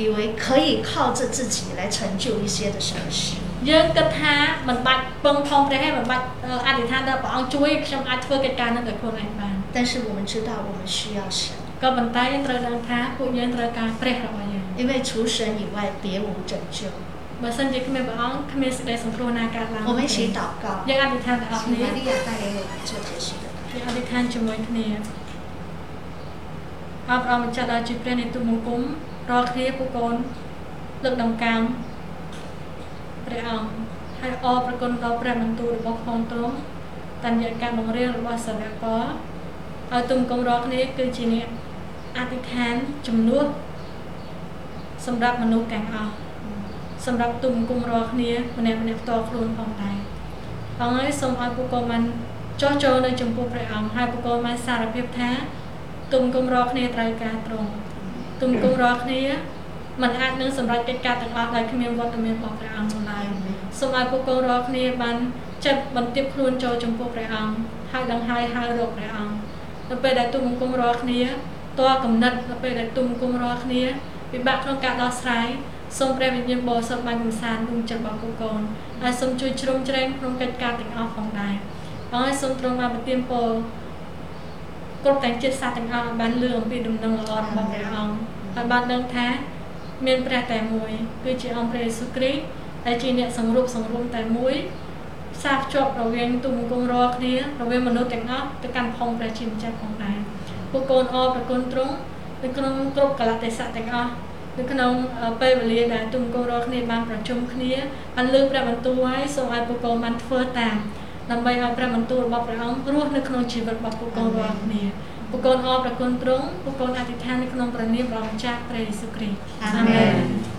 以为可以靠着自己来成就一些的什么事。 យើងគិតថាមិនបាច់ពឹងផងព្រះទេមិនបាច់អឺអធិដ្ឋានដល់ព្រះអង្គជួយខ្ញុំអាចធ្វើកិច្ចការនោះដោយខ្លួនឯងបាន 但是我们知道我们需要神， ក៏ប៉ុន្តែយើងត្រូវដឹងថាពួកយើងត្រូវការព្រះរបស់យើង 因为除神以外别无拯救。 បើសិនជាគ្មានព្រះអង្គគ្មានសេចក្តីសង្គ្រោះណាកើតឡើងខ្ញុំជឿតបកយើងអធិដ្ឋានទាំងអស់គ្នាយើងអធិដ្ឋានជាមួយគ្នាអបអរម្ចាស់ដល់ជាព្រះនៃទូមង្គមរាល់គ្នាពូកូនលើកដំកើងព្រះអង្គហើយអរប្រគុណដល់ព្រះបន្ទូលរបស់ផងទ្រង់តាមរយៈការបង្រៀនរបស់សាវកពលឲ្យទុំគំរាល់គ្នាគឺជាអ្នកអធិដ្ឋានជំនួសសម្រាប់មនុស្សទាំងអស់ សម្រាប់ទុំគុំរាល់គ្នាម្នាក់ម្នាក់ផ្ទាល់ខ្លួនផងដែរអង្គហើយសូមឲ្យពួកកូនបានចោះចូលនៅចំពោះព្រះអង្គហើយពួកកូនបានសារភាពថាទុំគុំរាល់គ្នាត្រូវការត្រង់ទុំគុំរាល់គ្នាมันអាចនឹងសម្រេចកិច្ចការទាំងអស់ដោយគ្មានវត្តមានរបស់ព្រះអង្គនោះឡើយសូមឲ្យពួកកូនរាល់គ្នាបានចិត្តបន្ទាបខ្លួនចូលចំពោះព្រះអង្គហើយដង្ហើយហៅរកព្រះអង្គនៅពេលដែលទុំបង្គំរាល់គ្នាតើកំណត់នៅពេលដែលទុំបង្គំរាល់គ្នាពិបាកក្នុងការដោះស្រាយ សូមព្រះវិញ្ញាណបរិសុទ្ធបានកំសាន្តក្នុងចិត្តរបស់ពួកកូនហើយសូមជួយជ្រោមជ្រែងក្នុងកិច្ចការទាំងអស់ផងដែរហើយសូមទ្រង់បានប្រទានពរគ្រប់ទាំងចិត្តសាស្ត្រទាំងអស់ឲ្យបានលឺអំពីដំណឹងល្អរបស់ព្រះអង្គហើយបានដឹងថា មានព្រះតែមួយ គឺជាអង្គព្រះយេស៊ូវគ្រីស្ទដែលជាអ្នកសង្រួមសង្រួមតែមួយផ្សារភ្ជាប់រវាងទុំគង់រាល់គ្នារវាងមនុស្សទាំងអស់ទៅកាន់ផងព្រះជាម្ចាស់ផងដែរពួកកូនអរប្រគុណទ្រង់នៅក្នុងគ្រប់កលៈទេសៈទាំងអស់ នៅក្នុងពេលវេលាដែលទុំគង់រាល់គ្នាបានប្រជុំគ្នាបានលើកព្រះបន្ទូលហើយសូមឲ្យពួកកូនបានធ្វើតាមដើម្បីឲ្យព្រះបន្ទូលរបស់ព្រះអង្គរស់នៅក្នុងជីវិតរបស់ពួកកូនរាល់គ្នាពួកកូនអរប្រគុណទ្រង់ពួកកូនអធិដ្ឋាននៅក្នុងព្រះនាមព្រះម្ចាស់ព្រះយេស៊ូវគ្រីស្ទ阿门。